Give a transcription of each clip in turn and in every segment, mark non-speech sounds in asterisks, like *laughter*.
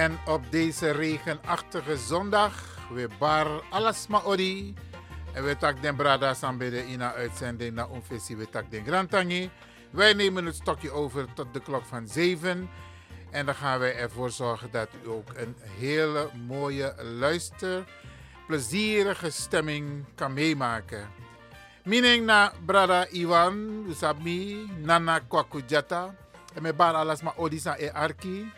En op deze regenachtige zondag, we bar alles maar odi. En we tak den brada sambede in een uitzending naar onfessie we tak den grantangi. Wij nemen het stokje over tot de klok van 7. En dan gaan wij ervoor zorgen dat u ook een hele mooie luister, plezierige stemming kan meemaken. Mining na brada Iwan, Usabi, Nana Kwakujata. En met bar alles maar Odisa e Arki.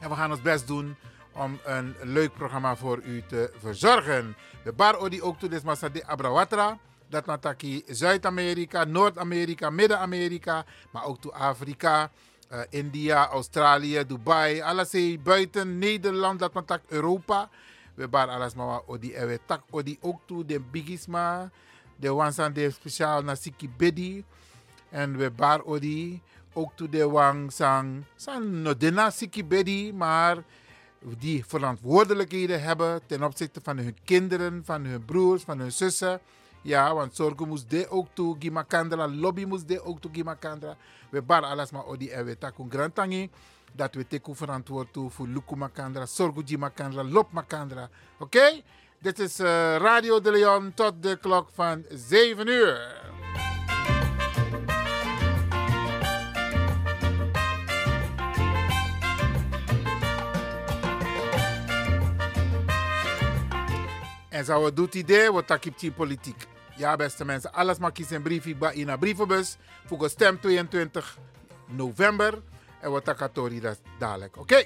En we gaan ons best doen om een leuk programma voor u te verzorgen. We bar Odi ook toe des Masade Abrawatra. Dat nataki Zuid-Amerika, Noord-Amerika, Midden-Amerika, maar ook toe Afrika. Uh, India, Australië, Dubai, alles buiten Nederland, dat maar Europa. We bar alles maar odi en we tak odi ook toe de bigisma, de wansan de speciaal na Siki Bedi. En we bar odi ook toe de wang sang, san no dena Siki Bedi, maar die verantwoordelijkheden hebben ten opzichte van hun kinderen, van hun broers, van hun zussen. Ja, want zorgen moest de ook toe, Gimakandra, lobby moest de ook toe, Gimakandra. We bar alles maar odi en we takun grantangi. Dat we teken verantwoord toe voor Luku Makandra, Sorgu Gimakandra, Lop Makandra. Oké? Dit is uh, Radio de Leon tot de klok van 7 uur. En zo doet idee, wat takip die politiek. Ja, beste mensen, alles maar kiezen een briefje in een brievenbus. Voor stem 22 november. En wat takatori dat dadelijk. Oké?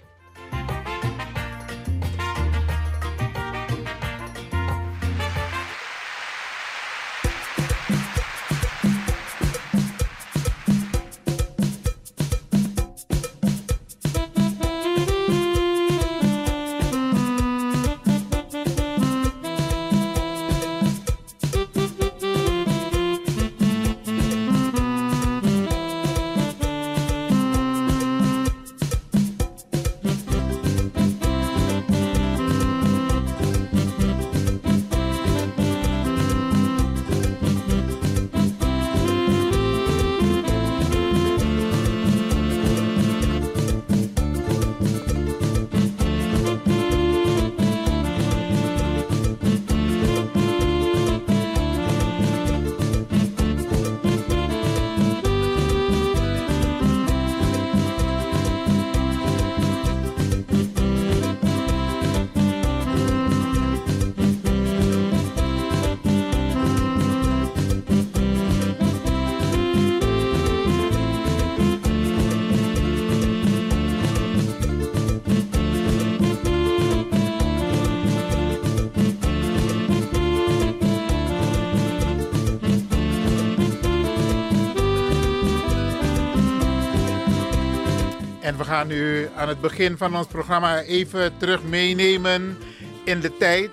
Gaan u aan het begin van ons programma even terug meenemen in de tijd.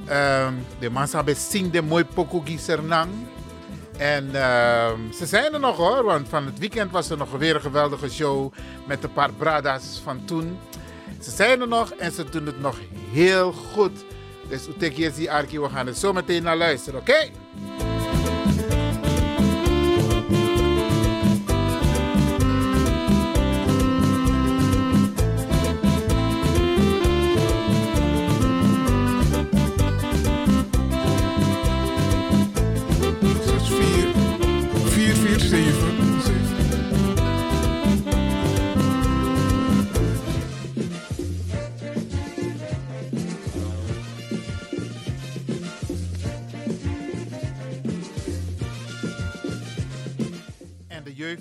Um, de mensen hebben de mooi Pokogi Sernang. En uh, ze zijn er nog hoor, want van het weekend was er nog weer een geweldige show met een paar bradas van toen. Ze zijn er nog en ze doen het nog heel goed. Dus Utekjesi Arki, we gaan er zo meteen naar luisteren, oké?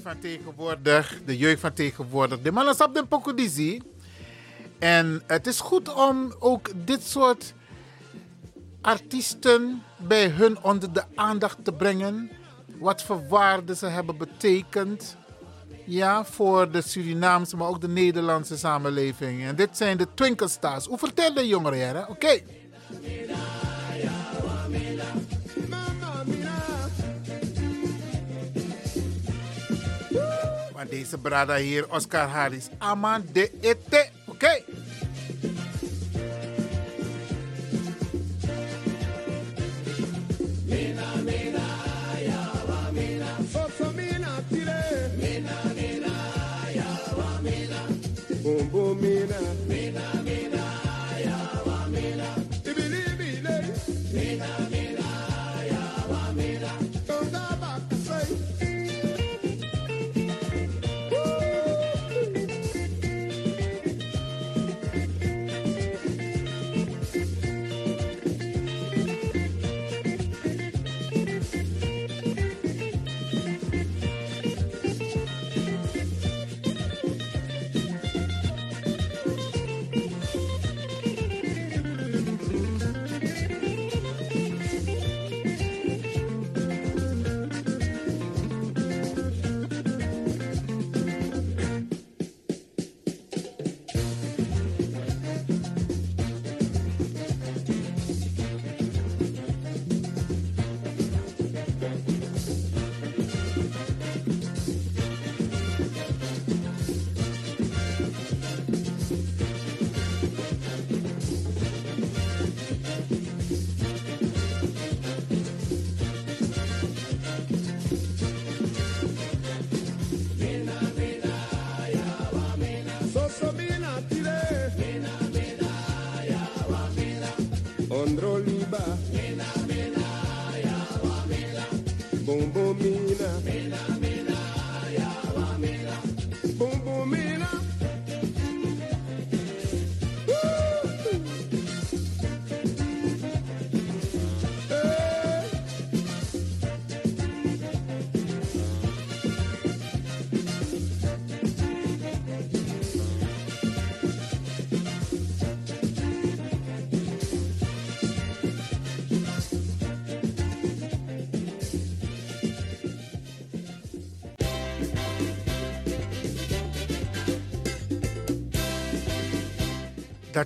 Van tegenwoordig, de jeugd van tegenwoordig, de mannen op de pokodizi. En het is goed om ook dit soort artiesten bij hun onder de aandacht te brengen. Wat voor waarde ze hebben betekend. Ja, voor de Surinaamse, maar ook de Nederlandse samenleving. En dit zijn de Twinkle Stars. Hoe vertel de jongeren, Oké. Deze brada hier, Oscar Harris. Aman de ete. Oké.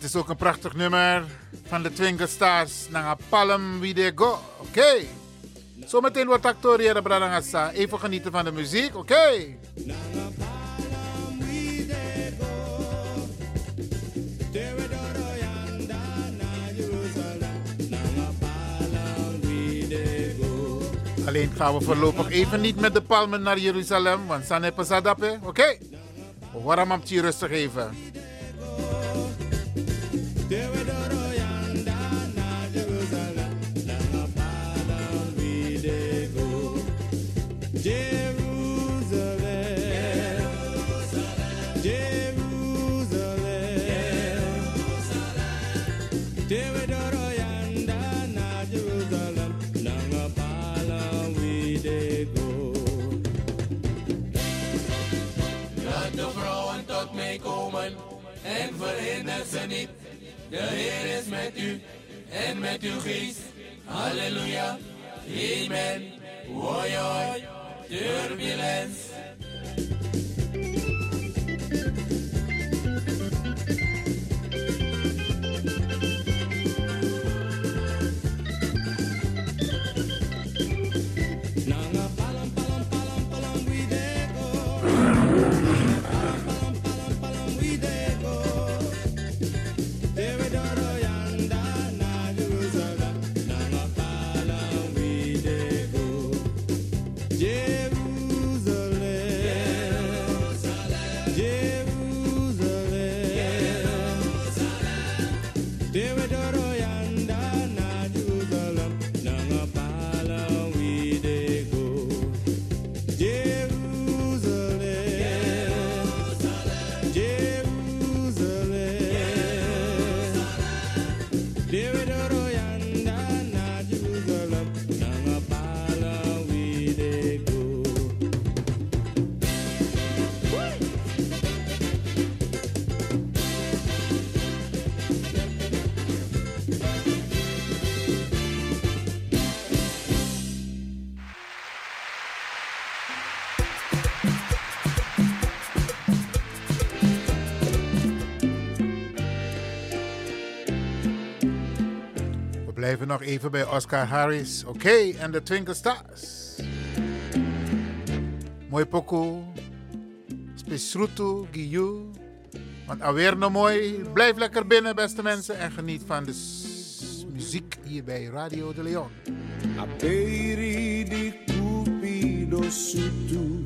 Dat is ook een prachtig nummer van de Twinkle Stars. Nanga Palm Wie They Go. Oké. Zometeen wordt actoreren Bradangasa. Even genieten van de muziek. Oké. Alleen gaan we voorlopig even niet met de palmen naar Jeruzalem, want Sanne Pasadape. Oké? Okay. Waarom am je rustig even? Ze niet. De Heer is met u en met uw geest. Halleluja, amen. Hoi hoi, turbulence. Blijven nog even bij Oscar Harris. Oké, en de Twinkle Stars. Mooi poko. Spesrutu, Giyu. Want alweer nog mooi. Blijf lekker binnen, beste mensen. En geniet van de muziek hier bij Radio de Leon. Aperi di cupido sutu.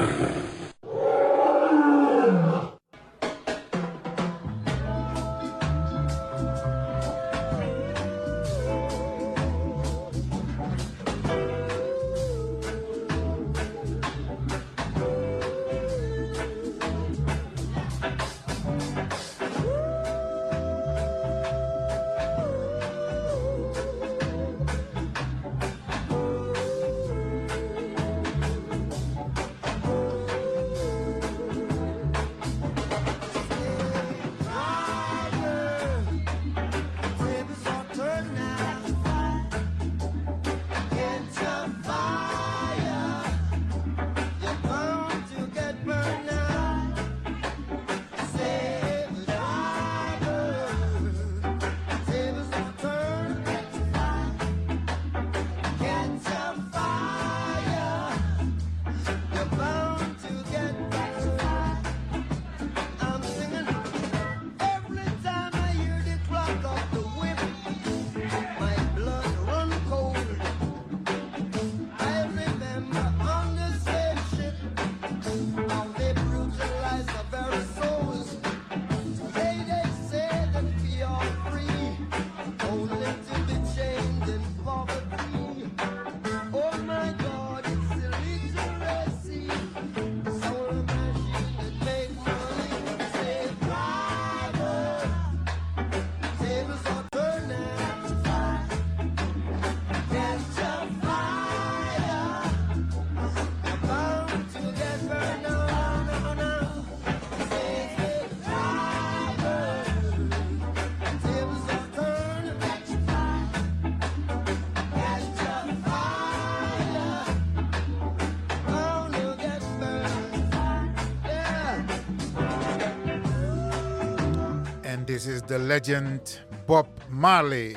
Legend Bob Marley.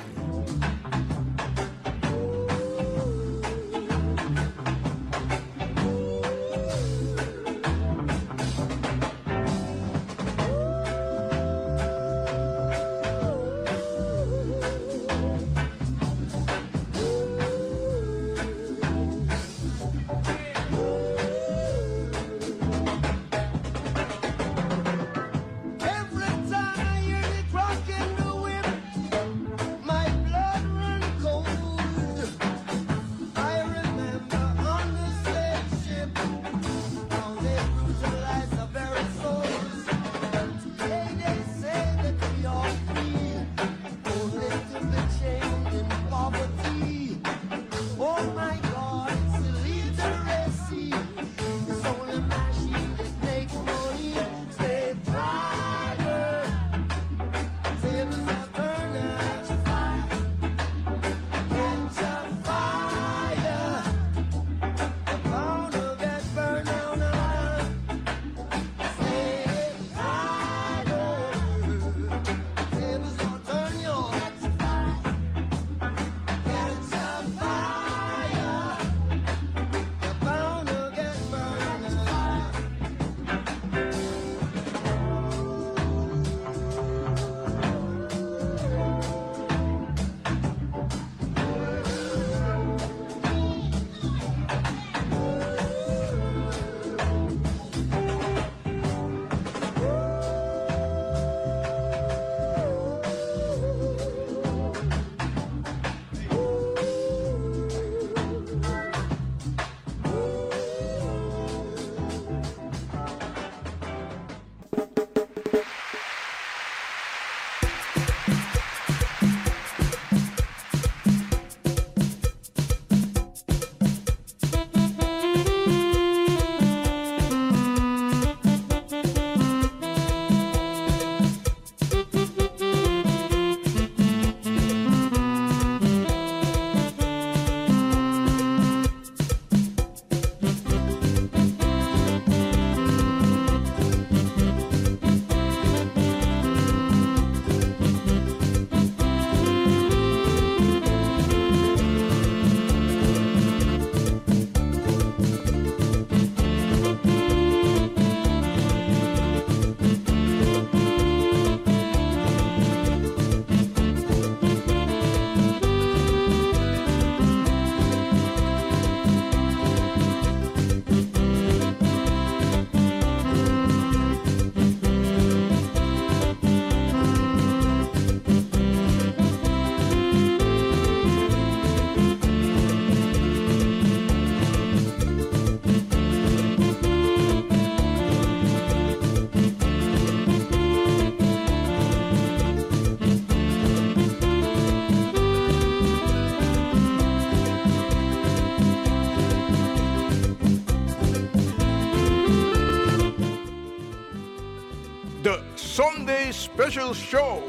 Special show.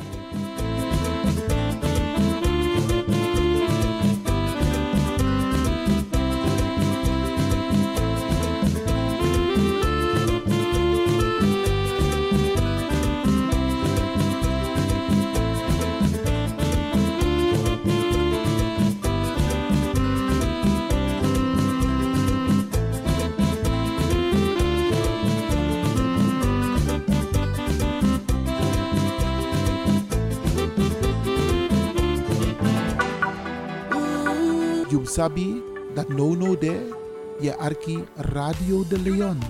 Sabi that no no there, je arki Radio de Leon.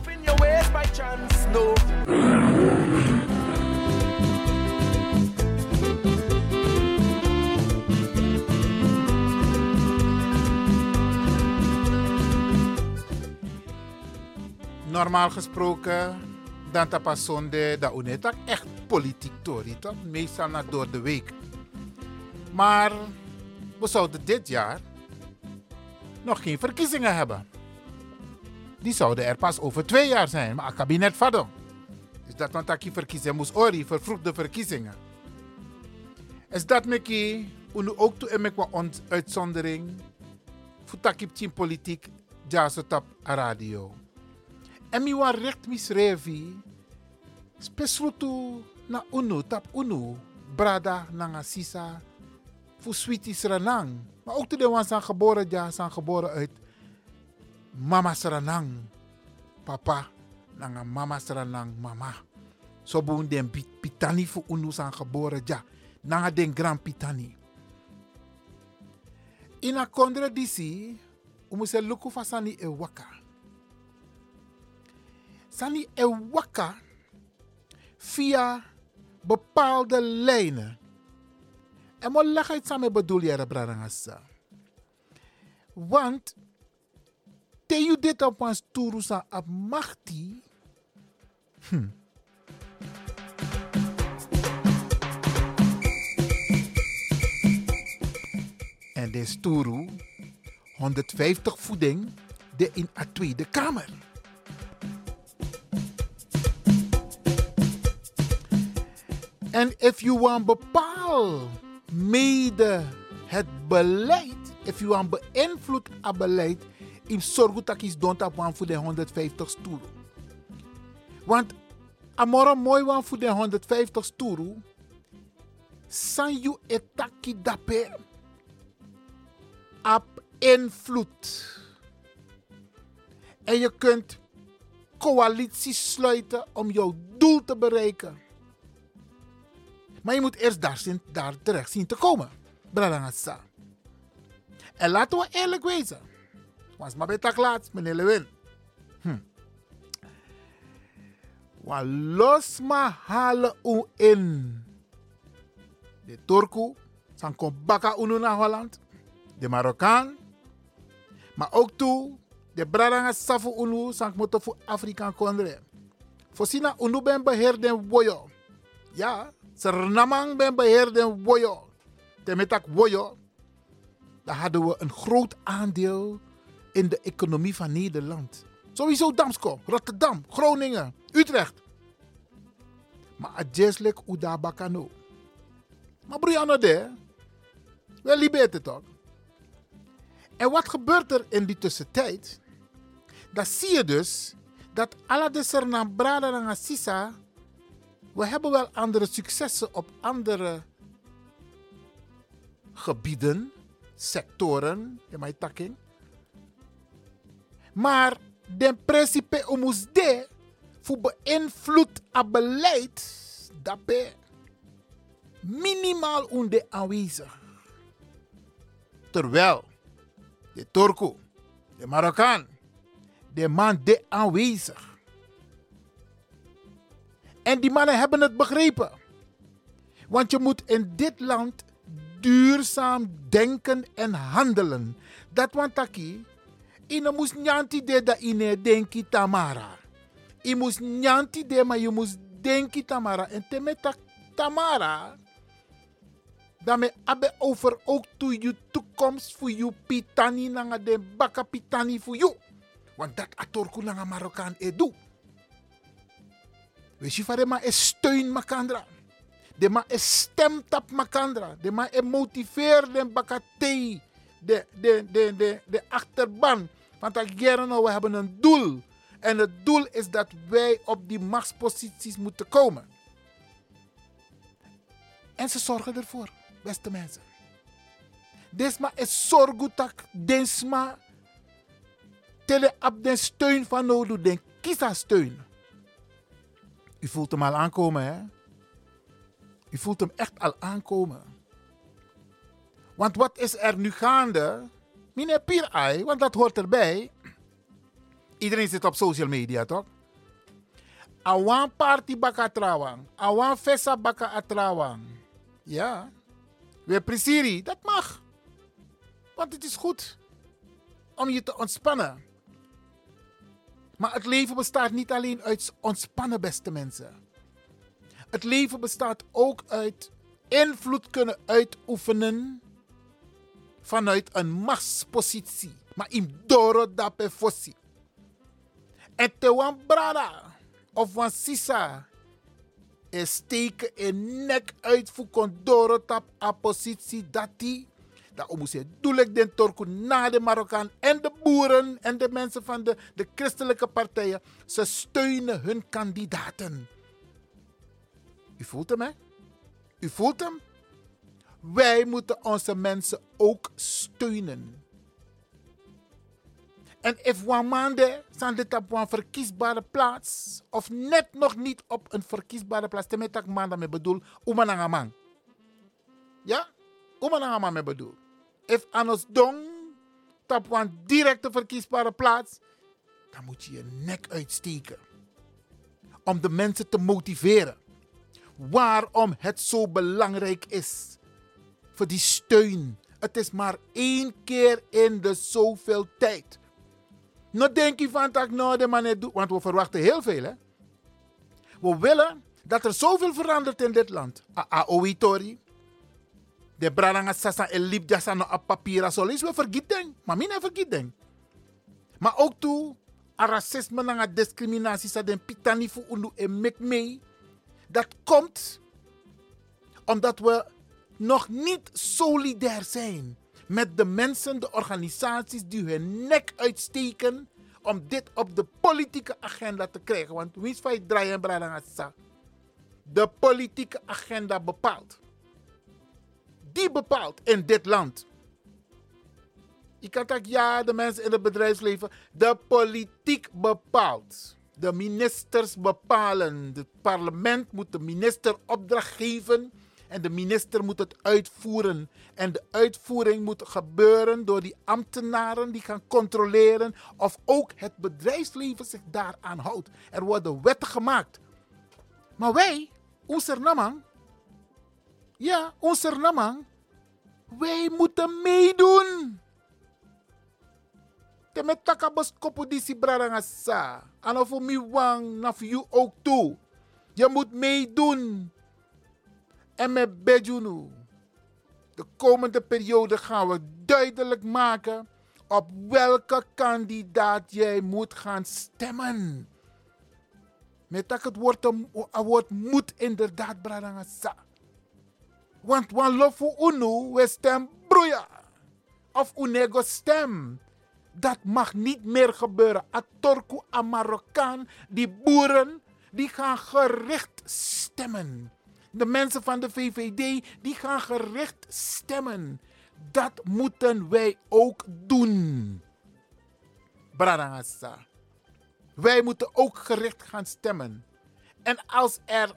Normaal gesproken, dan tapas zonde, dat unetak echt politiek toch? Meestal naar door de week. Maar we zouden dit jaar nog geen verkiezingen hebben. Die zouden er pas over twee jaar zijn, maar het kabinet vadom. Dus dat want dat je verkiezingen moest ori, vervroegde verkiezingen. Is dat meki, unu ook toe en mek ons uitzondering, voor takip team politiek, ja zo tap a radio. En mi wan recht misrevi, spesrutu na unu, tap unu, brada nanga sisa, voor sweetie ranang. Maar ook toen de zijn geboren, ja, zijn geboren uit mama ranang. Papa, nanga mama ranang, mama. Zo boen den pi- pitani voor unu zijn geboren, ja. Nanga den grand pitani. In a kondre umu se luku fa sani e waka. Sani e via bepaalde lijnen. En mo leg het samen bedoel je. Want te you dit op ons turusa op machti. Hm. En de sturu 150 voeding de in a Tweede Kamer. En if you want bepaal mede het beleid, if you want beïnvloed het beleid, in zorg dat don't voor de 150 stoelen. Want amora mooi wan voor de 150 stoelen, san you etaki dape op invloed. En je kunt coalities sluiten om jouw doel te bereiken. Maar je moet eerst daar, zien, daar terecht zien te komen. Bradangasa. En laten we eerlijk wezen. Was maar tak laat, meneer Lewin. Hm. Wa los ma halen u in. De Turku, san baka unu naar Holland. De Marokkaan. Maar ook toe, de Bradanga safu unu, san moto voor Afrikaan. Voorzien unu ben beheer den woyo. Ja, Sernamang ben beheer den woyo. Temetak woyo. Daar hadden we een groot aandeel in de economie van Nederland. Sowieso Damsko, Rotterdam, Groningen, Utrecht. Maar adjeslik uda bakano. Maar Brianna de, wel libete toch? En wat gebeurt er in die tussentijd? Dan zie je dus dat alle de Sernam Brada en Sisa we hebben wel andere successen op andere gebieden, sectoren, in mijn takking. Maar de principe omus de voor beïnvloed het beleid, dat ben minimaal onder aanwezig. Terwijl de Turko, de Marokkaan, de man de aanwezig. En die mannen hebben het begrepen. Want je moet in dit land duurzaam denken en handelen. Dat want taki, ine moest nyanti de da ine denki tamara. Je moest nyanti de, maar je moest denki tamara. En te met tak tamara, daarmee abe over ook to je toekomst voor je pitani nanga de baka pitani voor je. Want dat atorku nanga Marokkaan edu. We zien man is steun makandra. De man is stemt op makandra. De man is motiveert de bakatei. De, de, de, de, de achterban. Want we hebben een doel. En het doel is dat wij op die machtsposities moeten komen. En ze zorgen ervoor, beste mensen. Desma is zorgutak, desma. Tele op den steun van nodig, den kisa steun. U voelt hem al aankomen, hè? U voelt hem echt al aankomen. Want wat is er nu gaande? Meneer Pierai, want dat hoort erbij. Iedereen zit op social media, toch? Awan party baka atrawang. Awan festa baka atrawang. Ja. We presiri, dat mag. Want het is goed om je te ontspannen. Maar het leven bestaat niet alleen uit ontspannen, beste mensen. Het leven bestaat ook uit invloed kunnen uitoefenen vanuit een machtspositie. Maar in doro dape fossi. En te wan brada of wan sisa is steken in nek uit voor a positie dat die dat moet je doelek den torku na de Marokkaan en de boeren en de mensen van de, de christelijke partijen. Ze steunen hun kandidaten. U voelt hem, hè? U voelt hem? Wij moeten onze mensen ook steunen. En if one maande zijn dit op een verkiesbare plaats, of net nog niet op een verkiesbare plaats, dan ik maanda me bedoel, umanangaman. Ja? Umanangaman me bedoel. If anos dong, op een directe verkiesbare plaats, dan moet je je nek uitsteken. Om de mensen te motiveren. Waarom het zo belangrijk is. Voor die steun. Het is maar één keer in de zoveel tijd. Nou denk je van dat nou de want we verwachten heel veel. Hè? We willen dat er zoveel verandert in dit land. Aoitori. De brandanga sasa en liep jasa no op papier zo is we vergeten. Maar mina vergeten. Maar ook toe, a racisme en discriminatie sa den pitani fu en mek. Dat komt omdat we nog niet solidair zijn met de mensen, de organisaties die hun nek uitsteken om dit op de politieke agenda te krijgen. Want wie is van draaien en De politieke agenda bepaalt. Die bepaalt in dit land. Je kan zeggen, ja, de mensen in het bedrijfsleven. De politiek bepaalt. De ministers bepalen. Het parlement moet de minister opdracht geven en de minister moet het uitvoeren. En de uitvoering moet gebeuren door die ambtenaren die gaan controleren of ook het bedrijfsleven zich daaraan houdt. Er worden wetten gemaakt. Maar wij, onze namang, ja, onze namang, wij moeten meedoen. Te met takabos kopo disi brarangasa. En mi wang, na you ook toe. Je moet meedoen. En met Bejunu, de komende periode gaan we duidelijk maken op welke kandidaat jij moet gaan stemmen. Met het woord, woord moet inderdaad bradangasa. Want wan unu we stem broeia. Of unego stem. Dat mag niet meer gebeuren. A Torku, a Marokkaan, die boeren, die gaan gericht stemmen. De mensen van de VVD die gaan gericht stemmen. Dat moeten wij ook doen. Bradangasa. Wij moeten ook gericht gaan stemmen. En als er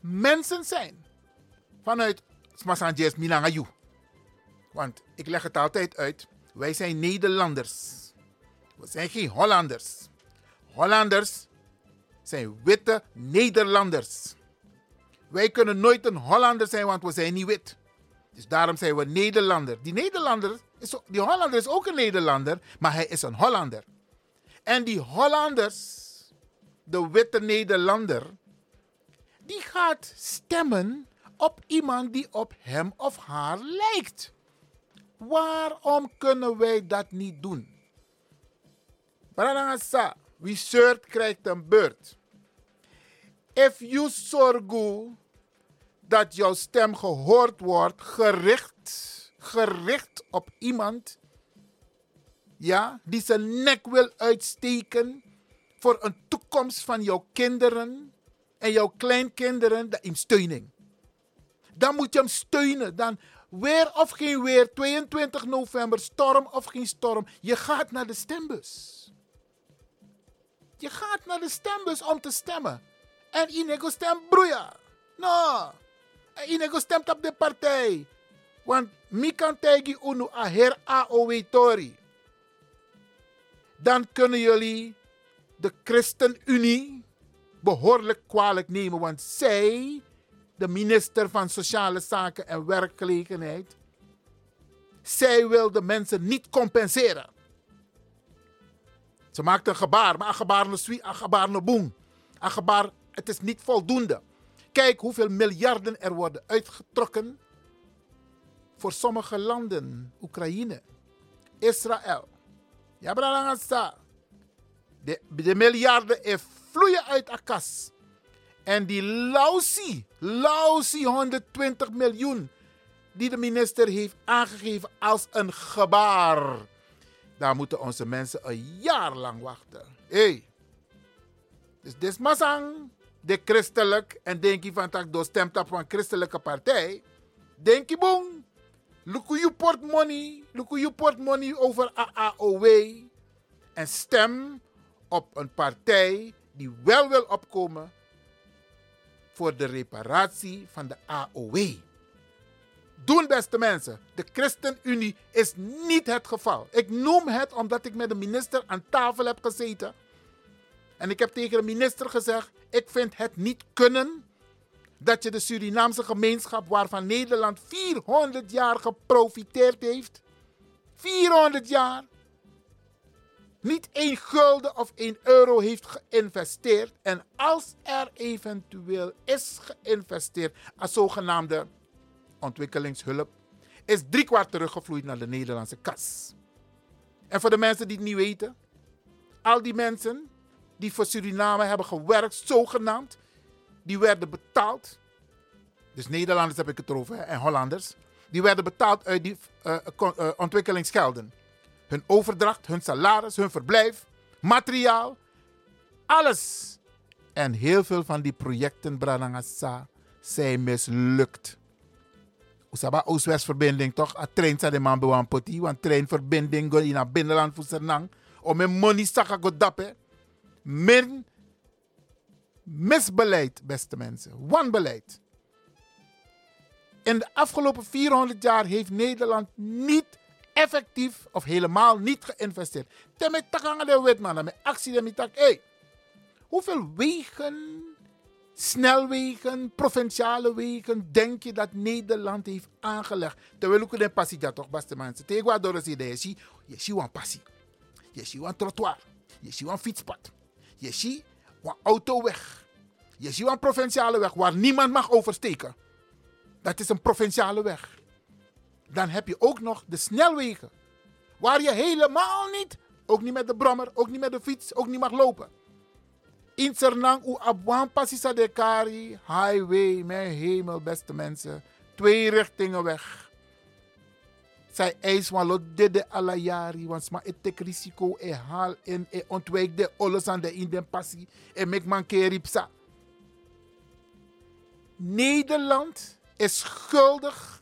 mensen zijn vanuit Smasanjes Milangayu. Want ik leg het altijd uit. Wij zijn Nederlanders. We zijn geen Hollanders. Hollanders zijn witte Nederlanders. Wij kunnen nooit een Hollander zijn, want we zijn niet wit. Dus daarom zijn we Nederlander. Die Nederlander, is, die Hollander is ook een Nederlander, maar hij is een Hollander. En die Hollanders, de witte Nederlander, die gaat stemmen op iemand die op hem of haar lijkt. Waarom kunnen wij dat niet doen? Branagasa, wie zeurt krijgt een beurt. If you zorgu dat jouw stem gehoord wordt, gericht, gericht op iemand, ja, die zijn nek wil uitsteken voor een toekomst van jouw kinderen en jouw kleinkinderen, in steuning. Dan moet je hem steunen. Dan weer of geen weer, 22 november, storm of geen storm, je gaat naar de stembus. Je gaat naar de stembus om te stemmen. En Inego stemt broeia. No. En Inego stemt op de partij. Want mi kan tegen unu a her Tori. Dan kunnen jullie de ChristenUnie behoorlijk kwalijk nemen. Want zij, de minister van Sociale Zaken en Werkgelegenheid, zij wil de mensen niet compenseren. Ze maakt een gebaar, maar een gebaar een boem. Gebaar, het is niet voldoende. Kijk hoeveel miljarden er worden uitgetrokken voor sommige landen. Oekraïne, Israël. Ja. De, de miljarden vloeien uit de kas. En die lausie, lausie 120 miljoen die de minister heeft aangegeven als een gebaar. Daar moeten onze mensen een jaar lang wachten. Hey. Dus dit masang, de christelijk, en denk je van dat door stemt op een christelijke partij. Denk je boom. Look je portmoney, look je portmoney over AAOW. En stem op een partij die wel wil opkomen voor de reparatie van de AOW. Doen, beste mensen. De ChristenUnie is niet het geval. Ik noem het omdat ik met de minister aan tafel heb gezeten. En ik heb tegen de minister gezegd: ik vind het niet kunnen dat je de Surinaamse gemeenschap, waarvan Nederland 400 jaar geprofiteerd heeft, 400 jaar, niet één gulden of één euro heeft geïnvesteerd. En als er eventueel is geïnvesteerd als zogenaamde ontwikkelingshulp, is driekwart teruggevloeid naar de Nederlandse kas. En voor de mensen die het niet weten, al die mensen die voor Suriname hebben gewerkt, zogenaamd, die werden betaald. Dus Nederlanders heb ik het erover hè, en Hollanders. Die werden betaald uit die uh, ontwikkelingsgelden. Hun overdracht, hun salaris, hun verblijf, materiaal, alles. En heel veel van die projecten, Branagasa, zijn mislukt. Usaba Oost-West-verbinding toch? A trein sa de man bewan poti. Want treinverbinding go in a binnenland voor Sernang. Om mijn money saka go dappen. Min misbeleid, beste mensen. Wanbeleid. In de afgelopen 400 jaar heeft Nederland niet effectief of helemaal niet geïnvesteerd. Ten takanga de wetman, met actie de mitak. Hey, hoeveel wegen, snelwegen, provinciale wegen denk je dat Nederland heeft aangelegd? Terwijl ook een passie dat toch, beste mensen. Tegen door de je ziet, je ziet een passie. Je ziet een trottoir. Je ziet een fietspad. Je ziet een autoweg. Je ziet een provinciale weg waar niemand mag oversteken. Dat is een provinciale weg. Dan heb je ook nog de snelwegen. Waar je helemaal niet, ook niet met de brommer, ook niet met de fiets, ook niet mag lopen. In Sernang, u abwan pasisa de kari, highway, mijn hemel, beste mensen. Twee richtingen weg. Zij eis van lot de alla jari, want het risico e haal en e ontwijk de alles aan de in den passie en mek man keripsa. Nederland is schuldig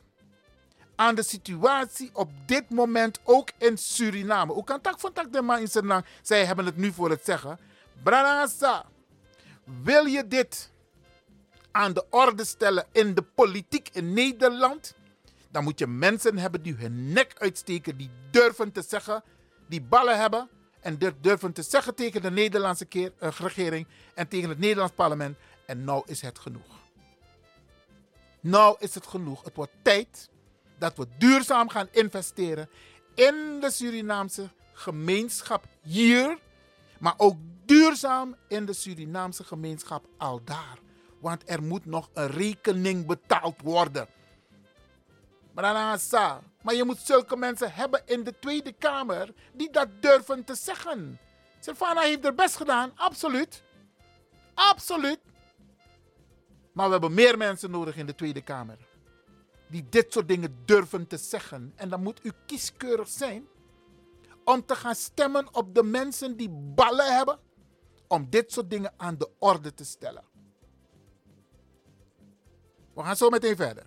aan de situatie op dit moment ook in Suriname. Hoe kan tak van tak de man in Suriname? Zij hebben het nu voor het zeggen. Branasa, wil je dit aan de orde stellen in de politiek in Nederland? Dan moet je mensen hebben die hun nek uitsteken, die durven te zeggen, die ballen hebben en durven te zeggen tegen de Nederlandse keer, uh, regering en tegen het Nederlands parlement. En nou is het genoeg. Nou is het genoeg. Het wordt tijd dat we duurzaam gaan investeren in de Surinaamse gemeenschap hier, maar ook duurzaam in de Surinaamse gemeenschap al daar. Want er moet nog een rekening betaald worden. Maar je moet zulke mensen hebben in de Tweede Kamer die dat durven te zeggen. Silvana heeft er best gedaan, absoluut. Absoluut. Maar we hebben meer mensen nodig in de Tweede Kamer. Die dit soort dingen durven te zeggen. En dan moet u kieskeurig zijn om te gaan stemmen op de mensen die ballen hebben om dit soort dingen aan de orde te stellen. We gaan zo meteen verder.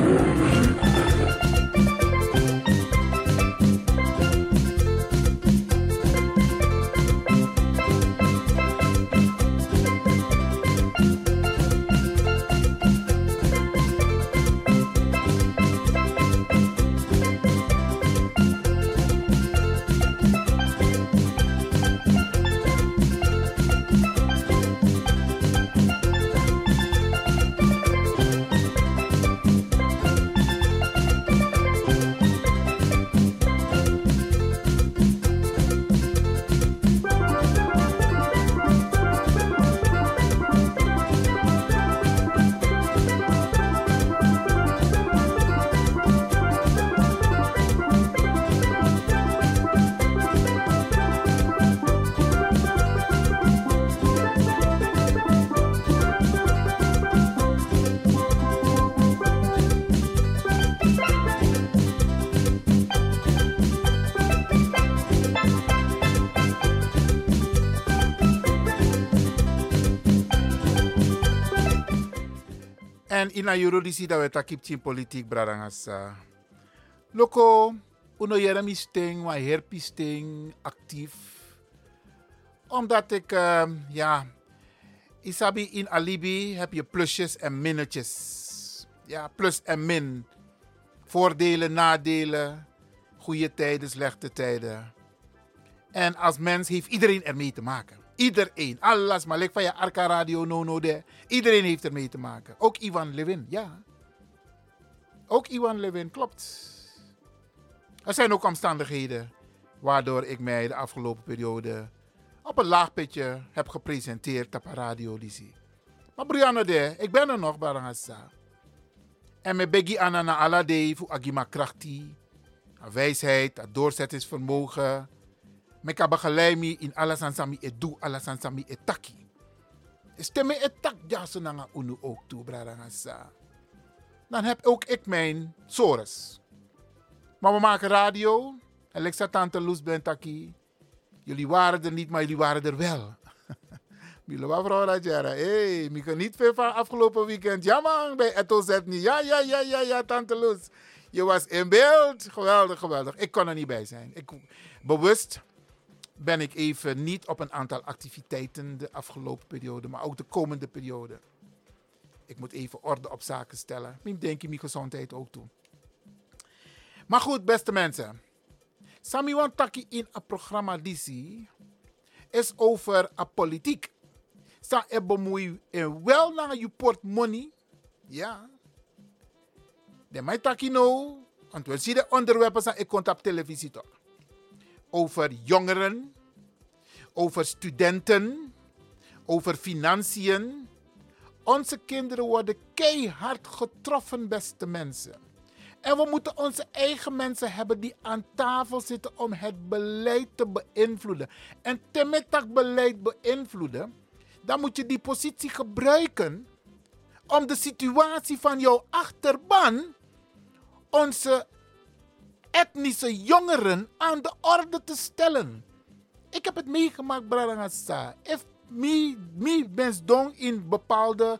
En ina yoro disi dat we takip in politiek bradangasa. Loko, uno jeremi sting, wa herpi sting, actief. Omdat ik, ehm, ja, isabi in alibi heb je plusjes en minnetjes. Ja, plus en min. Voordelen, nadelen, goede tijden, slechte tijden. En als mens heeft iedereen ermee te maken. Iedereen. Alles maar like van je Arca Radio no no de. Iedereen heeft ermee te maken. Ook Ivan Levin, ja. Ook Ivan Levin, klopt. Er zijn ook omstandigheden waardoor ik mij de afgelopen periode op een laag pitje heb gepresenteerd op Radio Lisi. Maar Brianna de, ik ben er nog, Barangasa. En met Beggy Anna na Alade voor Agima Krachti. Wijsheid, dat doorzettingsvermogen. Me ka begeleid me in alles aan sami edu, alles aan sami etaki. Stemme etak ja so nanga unu ook toe, bradangasa. Dan heb ook ik mijn sores. Maar we maken radio. En zat tante Loes Bentaki. Jullie waren er niet, maar jullie waren er wel. *laughs* Milo wa vrouw Rajara. Hé, ik kan niet veel van afgelopen weekend. Ja man, bij Eto niet. Ja, ja, ja, ja, ja, tante Loes. Je was in beeld. Geweldig, geweldig. Ik kon er niet bij zijn. Ik, bewust ben ik even niet op een aantal activiteiten de afgelopen periode, maar ook de komende periode. Ik moet even orde op zaken stellen. Ik denk je mijn gezondheid ook toe. Maar goed, beste mensen. Sami wan taki in een programma disi is over a politiek. Sa e bemoei en wel naar je portemonnee. Ja. De mij taki no. Want we zien de onderwerpen zijn ik op televisie toch. Over jongeren, over studenten, over financiën. Onze kinderen worden keihard getroffen, beste mensen. En we moeten onze eigen mensen hebben die aan tafel zitten om het beleid te beïnvloeden. En met dat beleid beïnvloeden, dan moet je die positie gebruiken om de situatie van jouw achterban, onze etnische jongeren, aan de orde te stellen. Ik heb het meegemaakt, Bradangasa. If me, me bens dong in bepaalde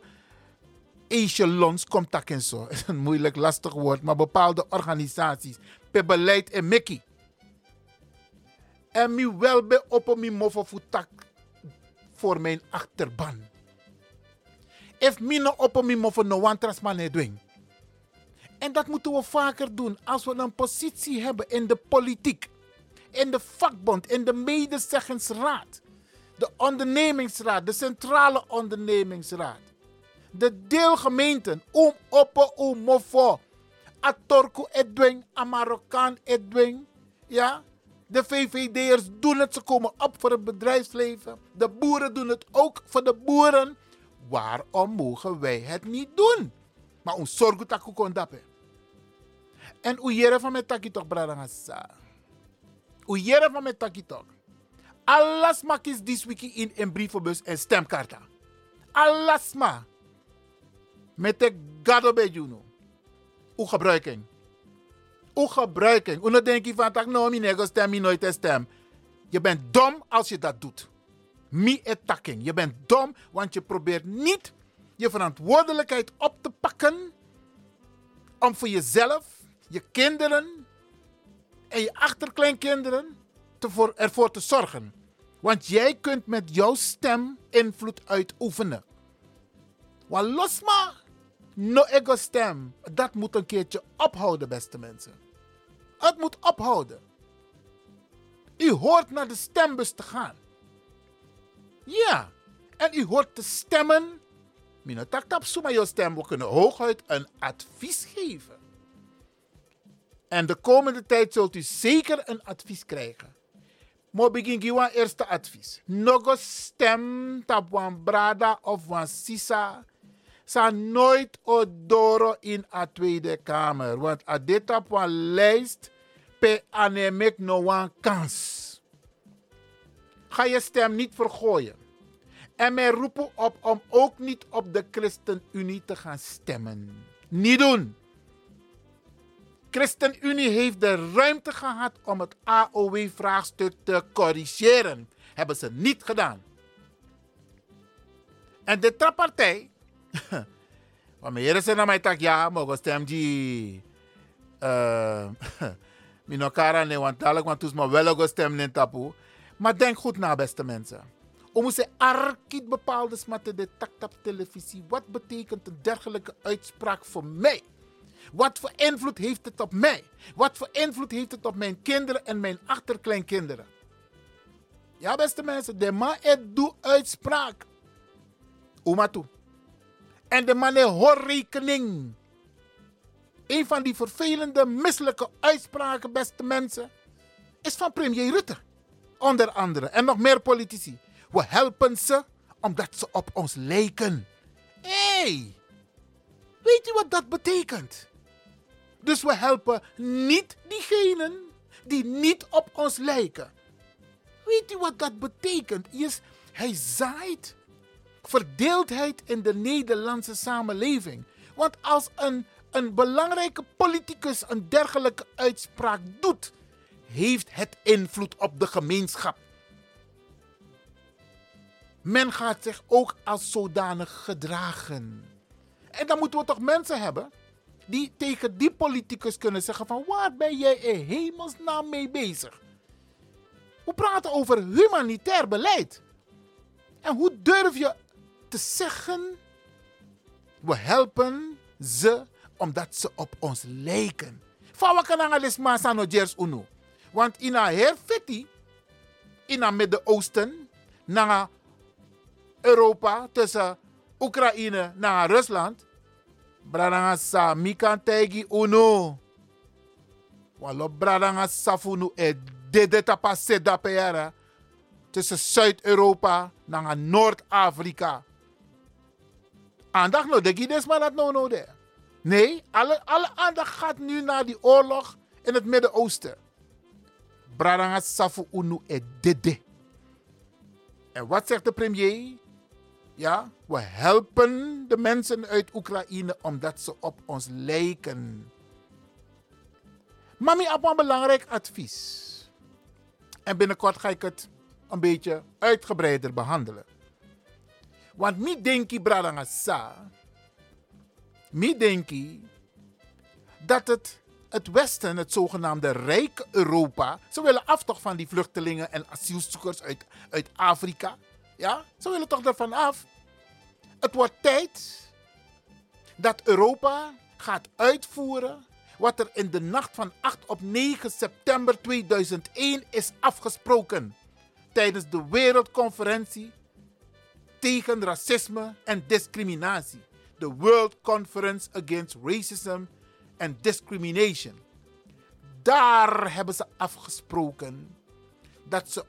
echelons komt dat en zo. *laughs* is een moeilijk, lastig woord, maar bepaalde organisaties. Per beleid en Mickey. En mi wel be op mi mofo voor mijn achterban. If mi no op mi mofo no wantras man doen. En dat moeten we vaker doen als we een positie hebben in de politiek, in de vakbond, in de medezeggingsraad, de ondernemingsraad, de centrale ondernemingsraad de deelgemeenten om op om mofo A Torko Edwin, a Marokkaan Edwin. Ja, de VVD'ers doen het, ze komen op voor het bedrijfsleven. De boeren doen het ook voor de boeren. Waarom mogen wij het niet doen? Maar ons zorgen dat we. En jere van met taki toch bradangasa. Hoe jere van met toch. Alles maak is this week in een brievenbus en stemkaarten. Alles maar. Met de gado bij Juno. Hoe gebruiking. Hoe gebruiking. Nou denk je van tak nou mi nego stem nooit te stem. Je bent dom als je dat doet. Mi attacking. Je bent dom want je probeert niet je verantwoordelijkheid op te pakken om voor jezelf, je kinderen en je achterkleinkinderen te voor, ervoor te zorgen. Want jij kunt met jouw stem invloed uitoefenen. Want los maar, no ego stem. Dat moet een keertje ophouden, beste mensen. Het moet ophouden. U hoort naar de stembus te gaan. Ja, en u hoort te stemmen. Minotak tap jouw stem. We kunnen hooguit een advies geven. En de komende tijd zult u zeker een advies krijgen. Maar begin eerste advies. Nogo stem tap wan brada of wan sisa. Sa nooit odoro in a Tweede Kamer. Want a dit tap wan lijst pe anemek no kans. Ga je stem niet vergooien. En mij roepen op om ook niet op de ChristenUnie te gaan stemmen. Niet doen. ChristenUnie heeft de ruimte gehad om het AOW-vraagstuk te corrigeren. Hebben ze niet gedaan. En de. *laughs* Want mijn zijn naar mij tak ja, mogen stem die. *laughs* Uh, Minokara ne want dadelijk want toes maar wel ook stem in tapu. Maar denk goed na, beste mensen. Om ze arkiet bepaalde smatten de taktap televisie. Wat betekent een dergelijke uitspraak voor mij? Wat voor invloed heeft het op mij? Wat voor invloed heeft het op mijn kinderen en mijn achterkleinkinderen? Ja, beste mensen, de man doet uitspraak. Oma toe. En de man hoort rekening. Een van die vervelende, misselijke uitspraken, beste mensen, is van premier Rutte. Onder andere. En nog meer politici. We helpen ze omdat ze op ons lijken. Hey, weet u wat dat betekent? Dus we helpen niet diegenen die niet op ons lijken. Weet u wat dat betekent? Hij zaait verdeeldheid in de Nederlandse samenleving. Want als een, een belangrijke politicus een dergelijke uitspraak doet, heeft het invloed op de gemeenschap. Men gaat zich ook als zodanig gedragen. En dan moeten we toch mensen hebben die tegen die politicus kunnen zeggen van waar ben jij in hemelsnaam mee bezig? We praten over humanitair beleid. En hoe durf je te zeggen, we helpen ze omdat ze op ons lijken. Unu? Want in een heel fiti, in het Midden-Oosten, naar Europa, tussen Oekraïne naar Rusland, bradanga sa mi kan uno. Walo bradanga safunu e dede tapa seda peara. Tussen Zuid-Europa naar Noord-Afrika. Aandacht no, de gides maar dat no no de. Nee, alle, alle aandacht gaat nu naar die oorlog in het Midden-Oosten. Bradanga safu unu e dede. En wat zegt de premier? Ja, we helpen de mensen uit Oekraïne omdat ze op ons lijken. Mami, heb een belangrijk advies. En binnenkort ga ik het een beetje uitgebreider behandelen. Want mi denki bradanga sa, mi denki dat het, het Westen, het zogenaamde rijke Europa, ze willen af toch van die vluchtelingen en asielzoekers uit, uit Afrika. Ja, ze willen toch ervan af. Het wordt tijd dat Europa gaat uitvoeren wat er in de nacht van 8 op 9 september 2001 is afgesproken tijdens de Wereldconferentie tegen racisme en discriminatie. De World Conference Against Racism and discrimination. Daar hebben ze afgesproken dat ze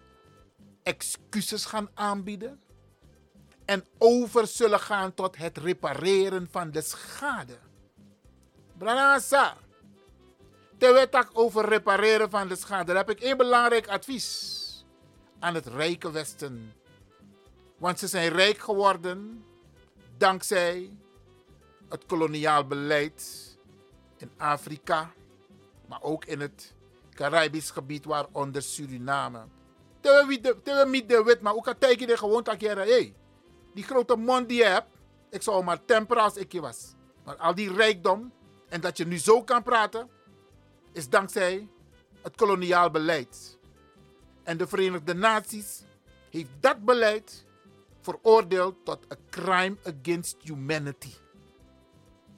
excuses gaan aanbieden en over zullen gaan tot het repareren van de schade. Branasa, terwijl ik over repareren van de schade, heb ik één belangrijk advies aan het rijke Westen. Want ze zijn rijk geworden dankzij het koloniaal beleid in Afrika, maar ook in het Caribisch gebied, waaronder Suriname. Terwijl niet de wit, maar ook al tegen de gewoon dat je hey, die grote mond die je hebt, ik zou maar temperen als ik je was. Maar al die rijkdom en dat je nu zo kan praten, is dankzij het koloniaal beleid. En de Verenigde Naties heeft dat beleid veroordeeld tot een crime against humanity.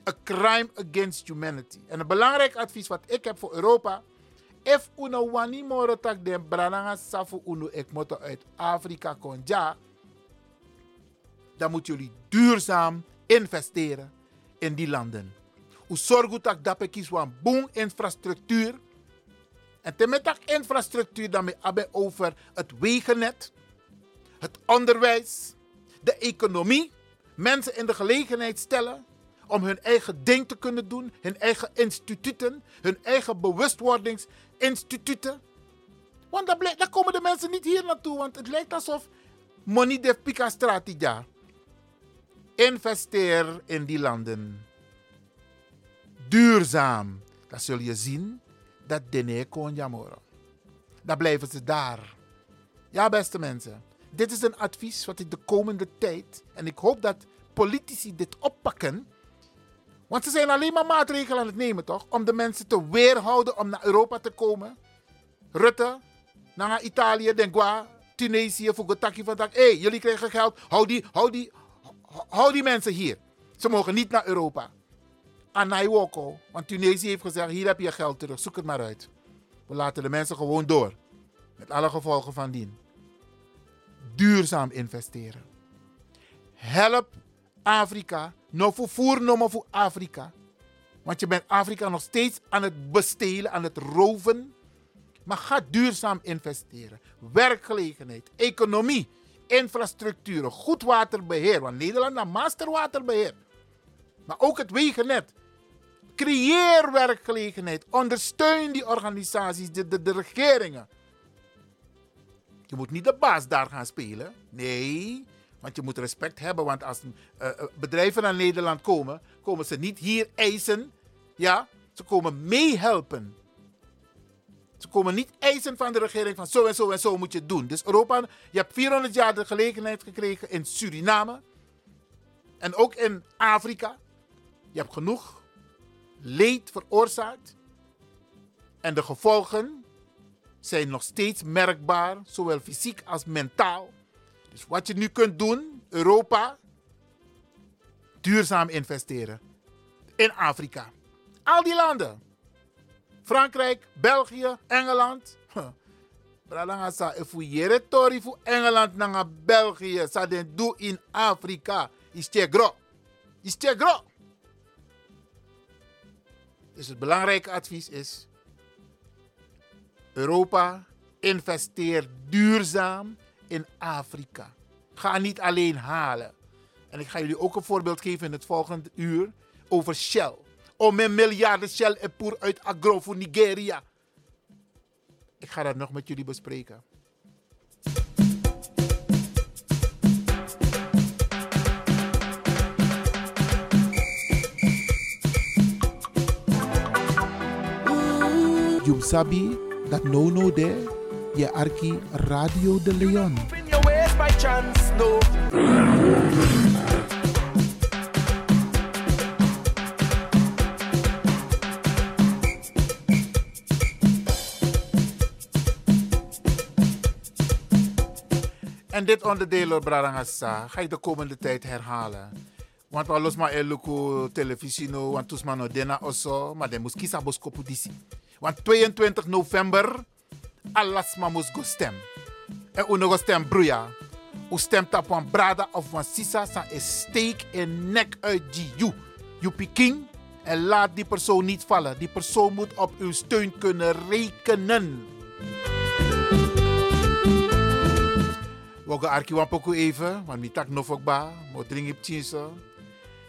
A crime against humanity. En een belangrijk advies wat ik heb voor Europa. If uno wani moro tak den brananga safu uno ek moto uit Afrika konja. Dan moeten jullie duurzaam investeren in die landen. U zorgt dat dat bekis wan boom infrastructuur. En temetak infrastructuur dan met abe over het wegennet, het onderwijs, de economie. Mensen in de gelegenheid stellen om hun eigen ding te kunnen doen, hun eigen instituten, hun eigen bewustwordingsinstituten. Want dan komen de mensen niet hier naartoe, want het lijkt alsof money de pica strategia. Investeer in die landen. Duurzaam. Dan zul je zien dat dene kon jamoro. Dan blijven ze daar. Ja, beste mensen. Dit is een advies wat ik de komende tijd, en ik hoop dat politici dit oppakken. Want ze zijn alleen maar maatregelen aan het nemen, toch? Om de mensen te weerhouden om naar Europa te komen. Rutte, naar Italië, Dengua, Tunesië, Fugotaki van Hé, hey, jullie krijgen geld. Hou die, hou, die, hou die mensen hier. Ze mogen niet naar Europa. Anaiwoko, want Tunesië heeft gezegd: hier heb je geld terug, zoek het maar uit. We laten de mensen gewoon door. Met alle gevolgen van dien duurzaam investeren. Help Afrika. No voor voer, no maar voor Afrika. Want je bent Afrika nog steeds aan het bestelen, aan het roven. Maar ga duurzaam investeren. Werkgelegenheid, economie, infrastructuur, goed waterbeheer. Want Nederland heeft masterwaterbeheer. Maar ook het wegennet. Creëer werkgelegenheid. Ondersteun die organisaties, de, de regeringen. Je moet niet de baas daar gaan spelen. Nee, want je moet respect hebben. Want als uh, bedrijven naar Nederland komen, komen ze niet hier eisen. Ja, ze komen meehelpen. Ze komen niet eisen van de regering van zo en zo en zo moet je het doen. Dus Europa, je hebt 400 jaar de gelegenheid gekregen in Suriname. En ook in Afrika. Je hebt genoeg leed veroorzaakt. En de gevolgen zijn nog steeds merkbaar, zowel fysiek als mentaal. Dus wat je nu kunt doen, Europa, duurzaam investeren. In Afrika. Al die landen. Frankrijk, België, Engeland. Bradanga sa jere tori fu Engeland nanga België sa den do in Afrika is gro. Is gro. Dus het belangrijke advies is Europa investeert duurzaam in Afrika. Ga niet alleen halen. En ik ga jullie ook een voorbeeld geven in het volgende uur over Shell. Om een miljarden Shell en poer uit agro voor Nigeria. Ik ga dat nog met jullie bespreken. Jum Sabi dat no no de je arki Radio de Leon. En dit onderdeel, Bradangasa, ga ik de komende tijd herhalen. Want we los maar eluku televisie no, want toesman no dena oso, maar de moest kiezen boskopu disi. Want 22 november, alasma moest go stem. En uno go stem broeia. U stemt op een brada of een sisa sa een steek en nek uit die you. You piking En laat die persoon niet vallen. Die persoon moet op uw steun kunnen rekenen. We gaan arkiwan even, want mi tak nog ba, mo dring op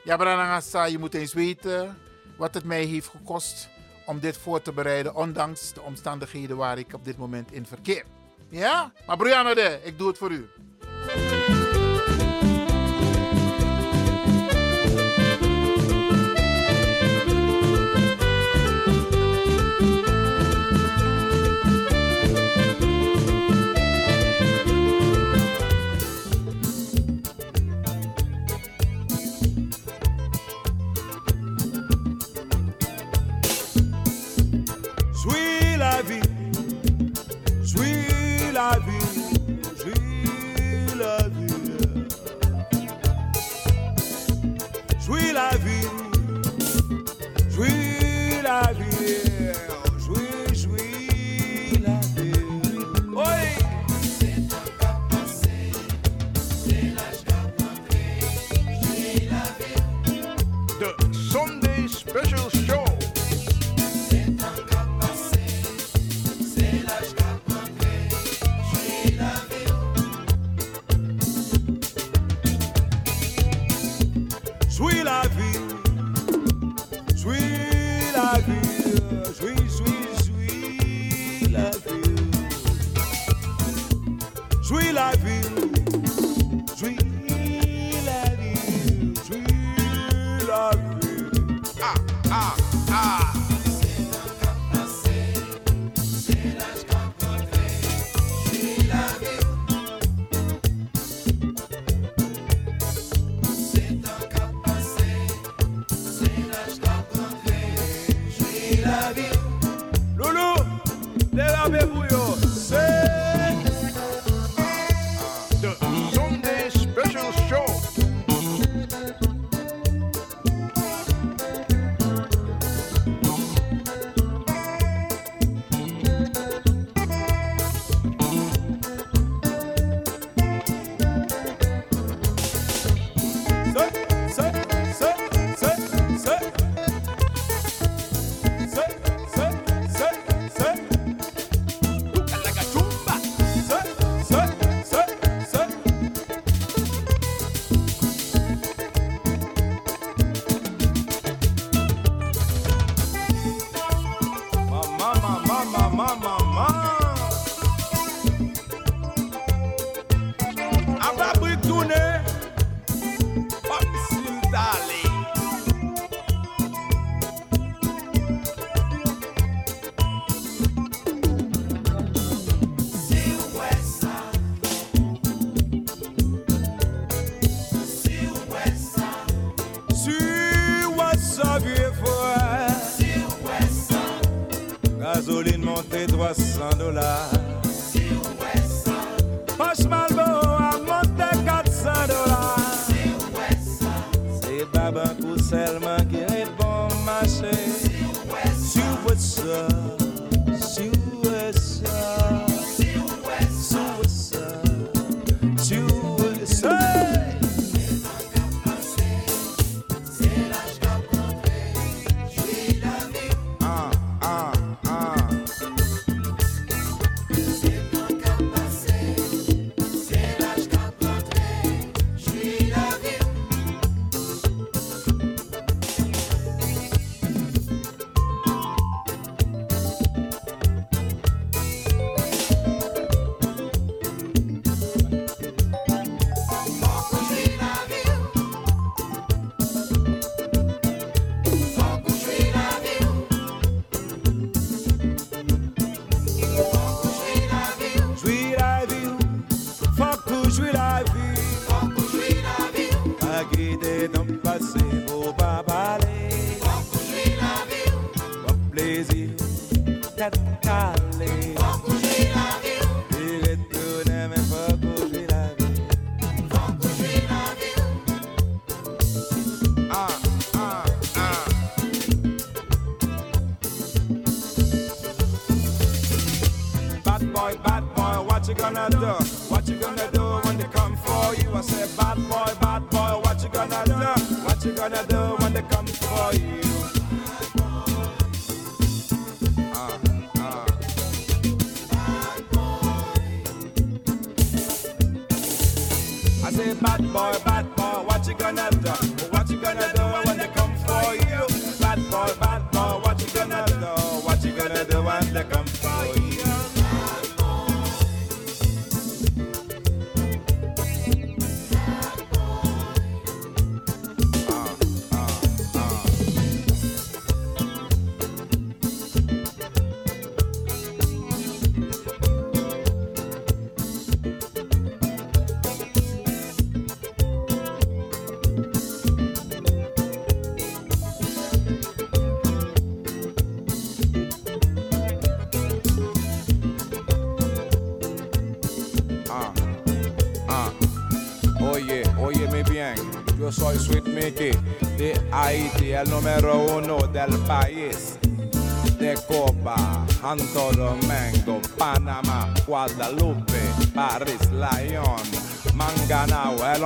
Ja, Branagasa, je moet eens weten wat het mij heeft gekost om dit voor te bereiden, ondanks de omstandigheden waar ik op dit moment in verkeer. Ja? Maar Brianna, ik doe het voor u.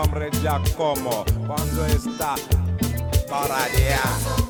nombre Giacomo. Cuando está para allá.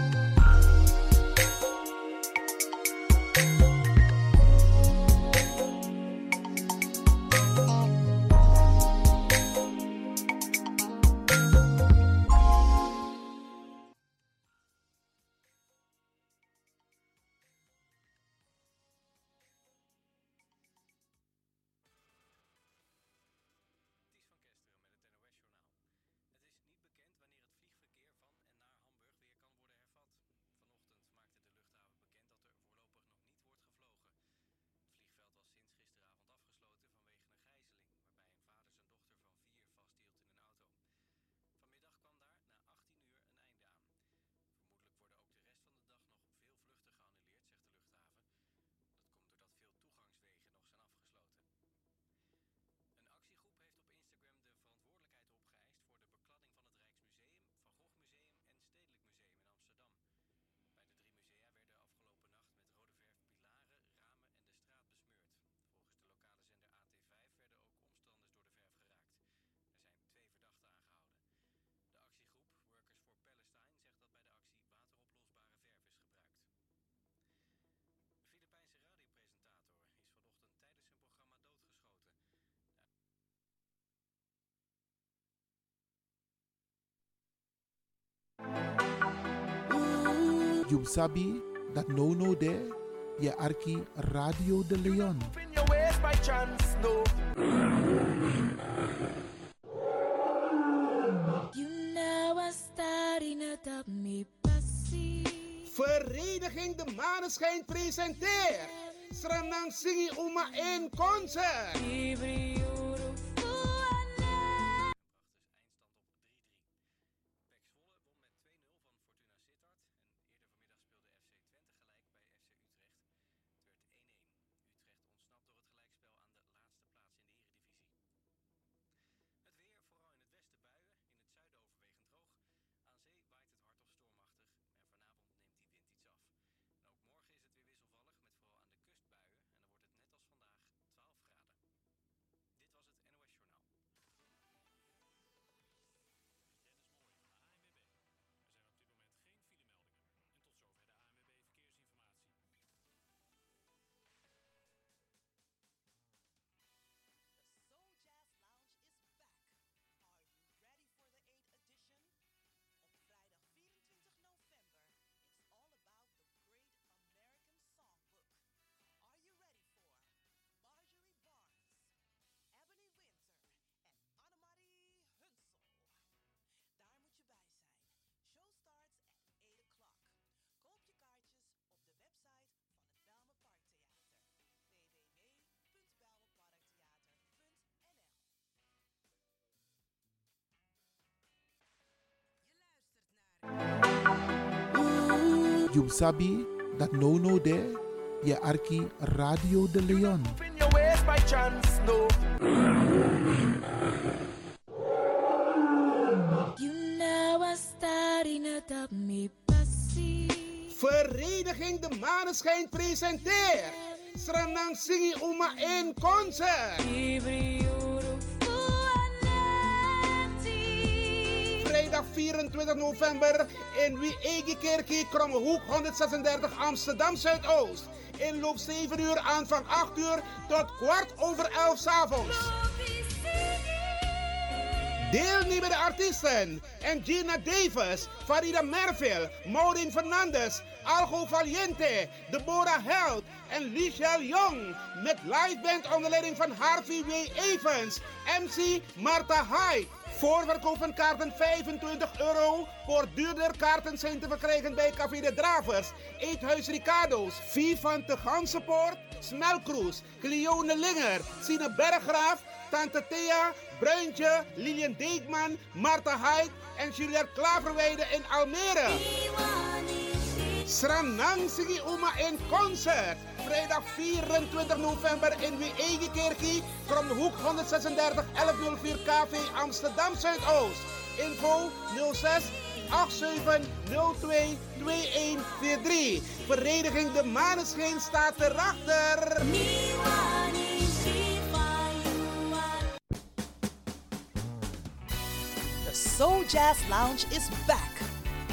Yum Sabi, dat no no there, je arki Radio de Leon. You know I'm starting. Vereniging de Maneschijn presenteert Sranang Singi Uma in concert. You sabi dat no no de je arki Radio de Leon. You know starting up me. Vereniging De Maneschijn presenteert Sranang Singi Uma in concert. 24 november in Wiegekerkie, Krommehoek 136 Amsterdam Zuidoost. Inloop 7 uur, aanvang 8 uur tot kwart over 11 s avonds. Deelnemende artiesten: Gina Davis, Farida Merville, Maureen Fernandes, Algo Valiente, Deborah Held en Lichelle Jong. Met liveband onder leiding van Harvey W. Evans, MC Marta Hyde. Voorverkoop van kaarten 25 euro. Voor duurder kaarten zijn te verkrijgen bij Café de Dravers, Eethuis Ricardo's, Vivan de Gansenpoort, Smelkroes, Cleone Linger, Sine Berggraaf, Tante Thea, Bruintje, Lilian Deekman, Marta Hyde en Juliette Klaverweide in Almere. Sranang Sigi Uma in concert. Vrijdag 24 november in Wiegekerkie. From de hoek 136 1104 KV Amsterdam Zuidoost. Info 06 8702 2143. Vereniging De Maneschijn staat erachter. The Soul Jazz Lounge is back.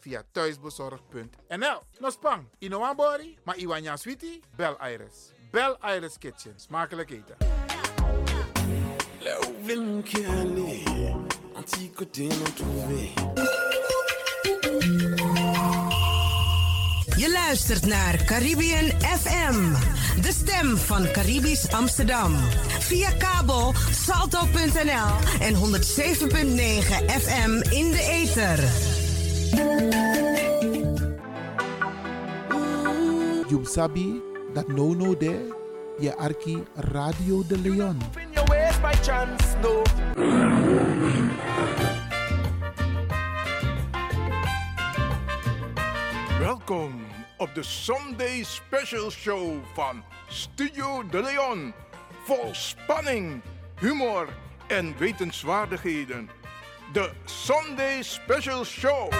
Via thuisbezorgd.nl. No spang, Inoambori, maar Iwanya Sweetie, bel Iris. Bel Iris Kitchen. Smakelijk eten. Là où veut qui aller, un petit côté non trouvé. Je luistert naar Caribbean FM, de stem van Caribisch Amsterdam. Via kabel salto.nl en 107.9 FM in de ether. You sabi dat no no de je arki Radio de Leon. Chance. Welkom op de Sunday Special Show van Studio De Leon. Vol spanning, humor en wetenswaardigheden. De Sunday Special Show.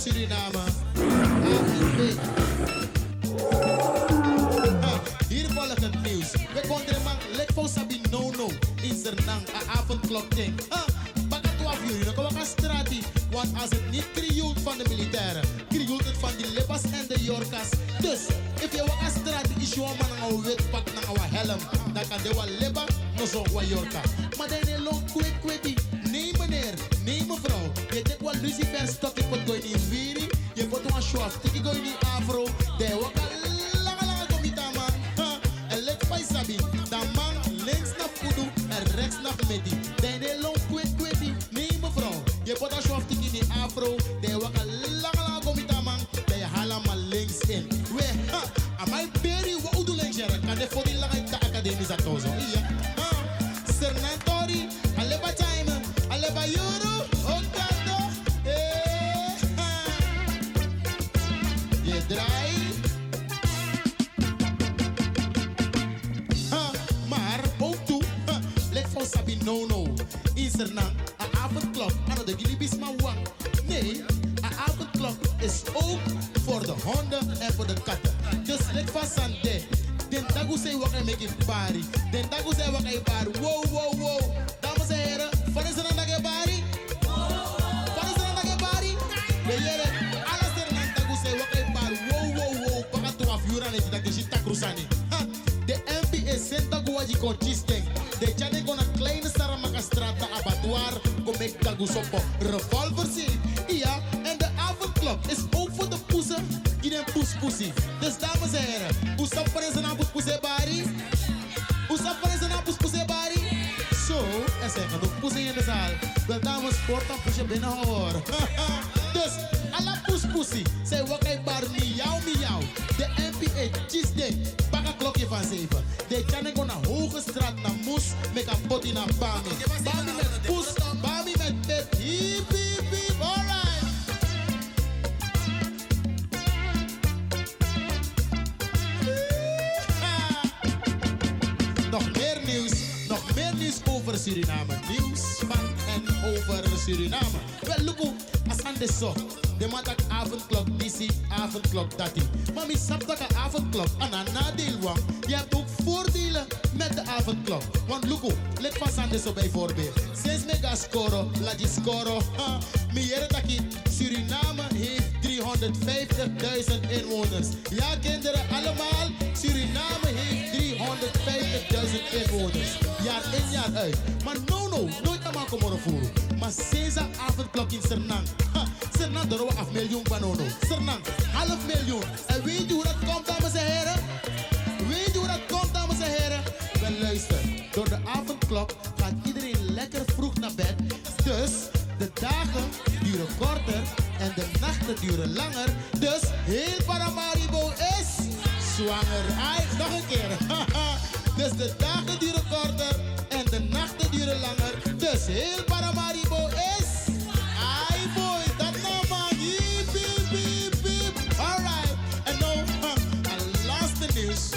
Suriname. Avondklok, dat die. Maar mi snap dat een avondklok nadeel. Je hebt ook voordelen met de avondklok. Want hoe, let pas aan de bijvoorbeeld. Sinds mega scoren, laat je scoren. Ha, mi jere dat die Suriname heeft 350.000 inwoners. Ja, kinderen, allemaal. Suriname heeft 350.000 inwoners. Jaar in, jaar uit. Maar no, no, nooit maken mogen voeren. Maar sinds de avondklok in Sernang. Sernang, daar een miljoen van de nachten duren langer. Dus heel Paramaribo is zwanger. Ai, nog een keer. *laughs* dus de dagen duren korter en de nachten duren langer. Dus heel Paramaribo is. Ai boy, dat nou man. Hiep, hiep, hiep, hiep. Alright. En nou, *laughs* laatste nieuws.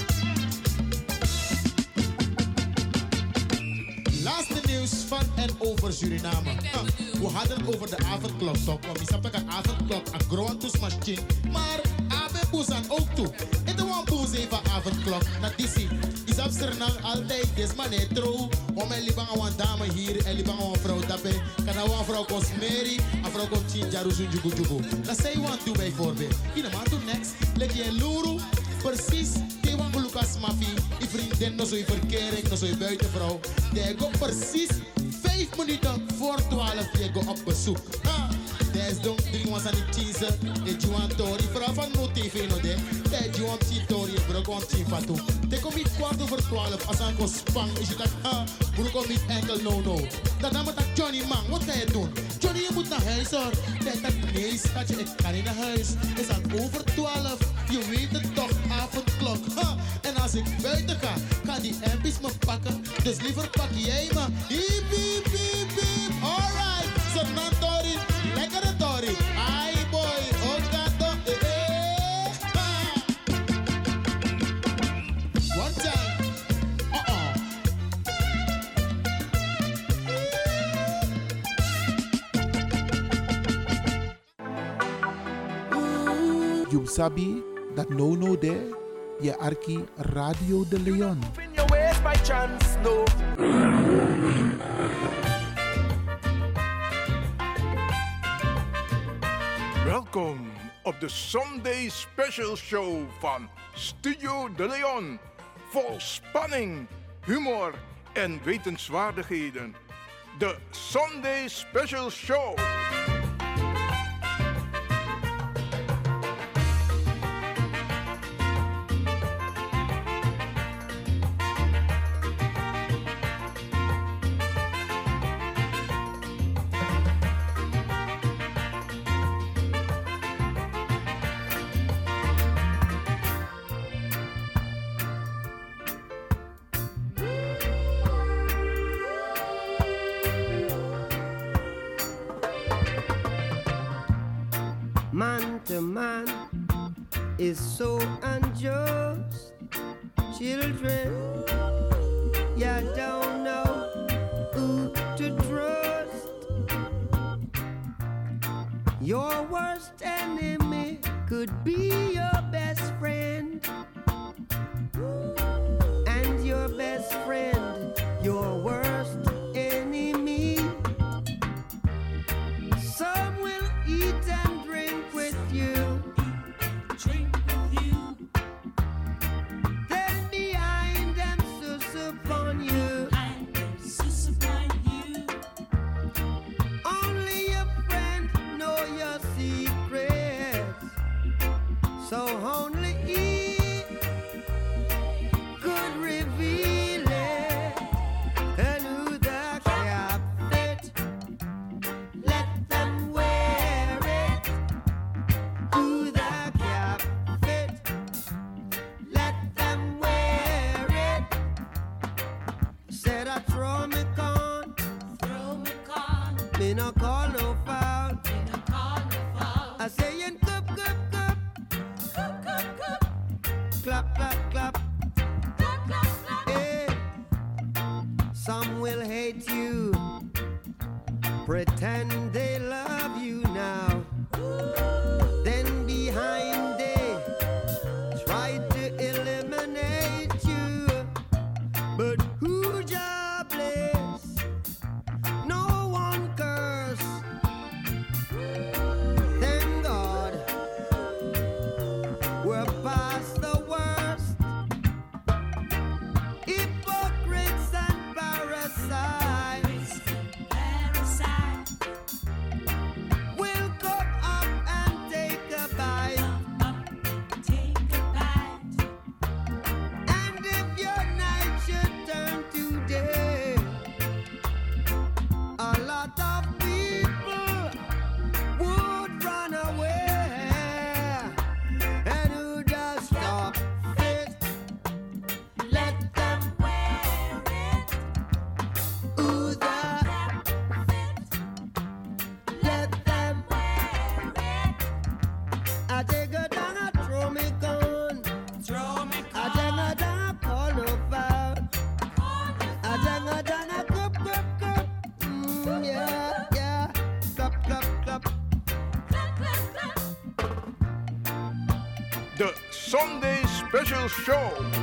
Laatste nieuws van en over Suriname. We hadden over de avondklok, toch? Want we snappen dat avondklok een grote machine. Maar Abe Boezan ook toe. En de one boez even avondklok. Disi. Is op Suriname altijd des mané. Om een libang aan een dame hier en libang aan een vrouw daarbij. Kan nou een vrouw kost Mary, een vrouw komt Chinja Rusun Jugu Jugu. Dat je want doen bijvoorbeeld. In de maand toe next. Leg je een luru. Precies, die wan Lucas Mafi, die vriendin, no zo'n verkering, no zo'n buitenvrouw. Die go precies 5 minuten voor 12 je go op bezoek. Ha! Des dom drie was aan het cheese, de Juan Tori, vrouw van TV no de, de Juan Chi Tori, bro kon Chi Fatu. De kom niet kwart over 12, als aan spang, is je dat, ha, bro kom niet enkel no no. Dat nam het aan Johnny man, wat ga je doen? Johnny, je moet naar huis hoor. Dat dat nee, schatje, ik kan niet naar huis. Is al over 12, je weet het toch, avondklok. Ha! En als ik buiten ga, gaan die MP's me pakken. Dus liever pak jij me. Hiep, hiep, hiep. Alright, You sabi dat no no there, arki Radio de Leon. Welkom op de Sunday Special Show van Studio De Leon. Vol spanning, humor en wetenswaardigheden. De Sunday Special Show. is so unjust. Children, you don't know who to trust. Your worst enemy could be your Show.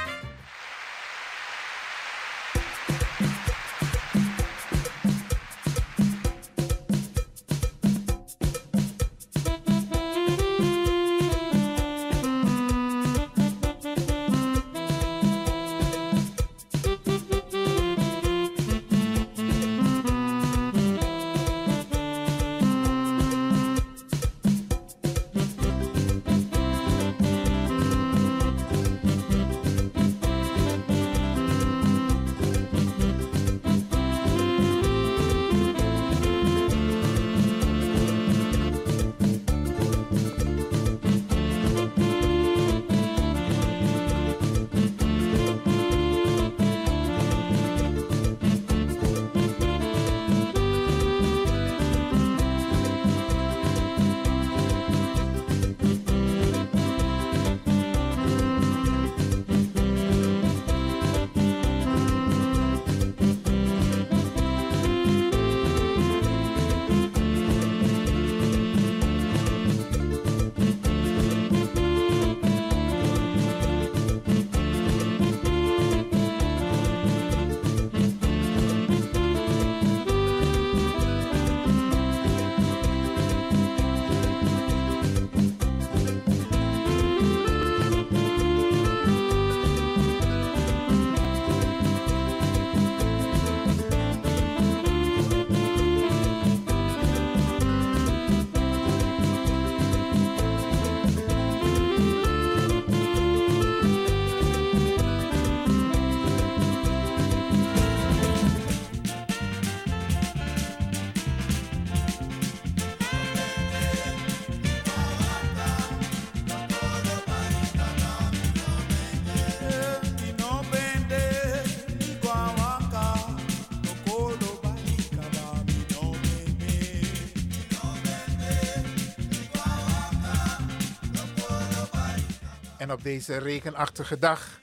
Deze regenachtige dag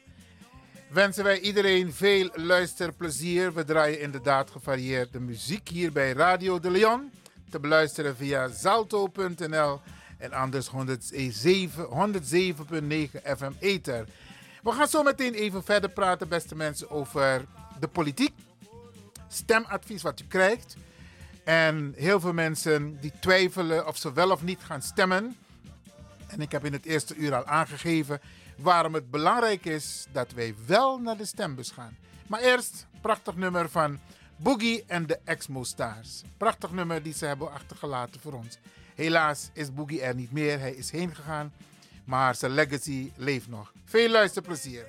wensen wij iedereen veel luisterplezier. We draaien inderdaad gevarieerde muziek hier bij Radio de Leon. Te beluisteren via zalto.nl en anders 107 107.9 FM Ether. We gaan zo meteen even verder praten, beste mensen, over de politiek. Stemadvies wat u krijgt. En heel veel mensen die twijfelen of ze wel of niet gaan stemmen. En ik heb in het eerste uur al aangegeven waarom het belangrijk is dat wij wel naar de stembus gaan. Maar eerst prachtig nummer van Boogie en de Exmo Stars. Prachtig nummer die ze hebben achtergelaten voor ons. Helaas is Boogie er niet meer, hij is heen gegaan. Maar zijn legacy leeft nog. Veel luisterplezier.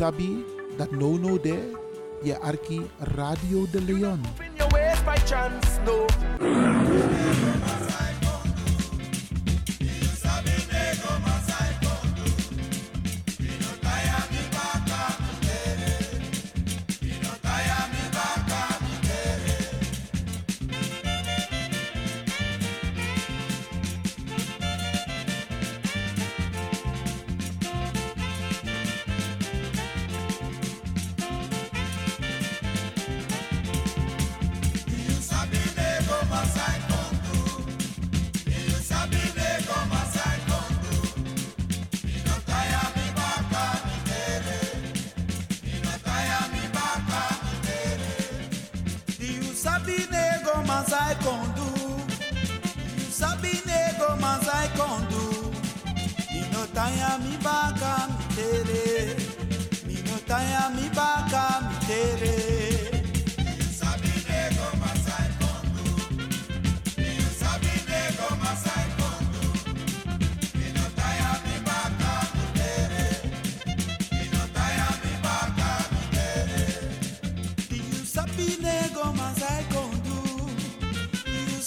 Sabi that no no there, arki Radio de Leon.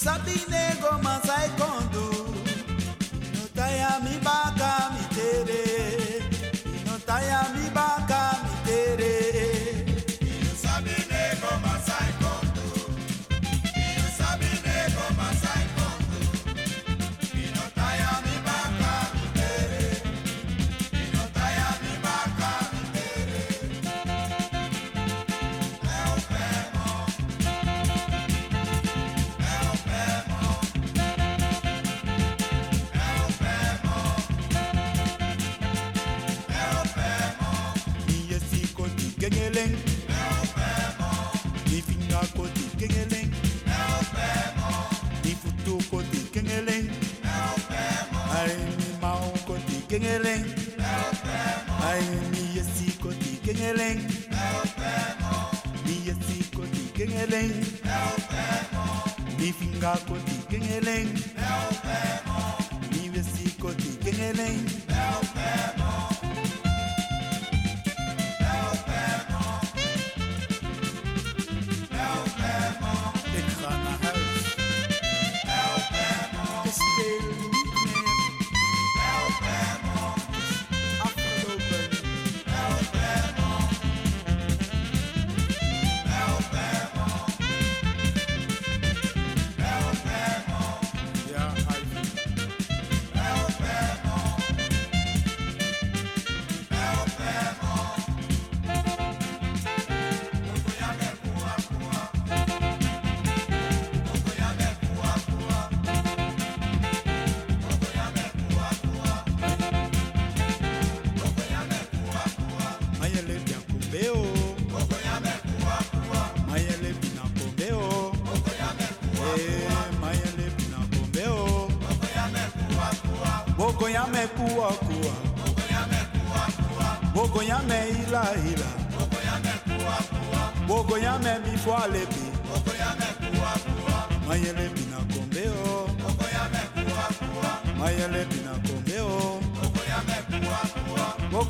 Sabinego Masai Contra.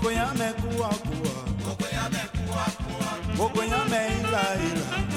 Moko ya me kuwa kuwa. Moko ya me kuwa kuwa. Moko ya me ila ila.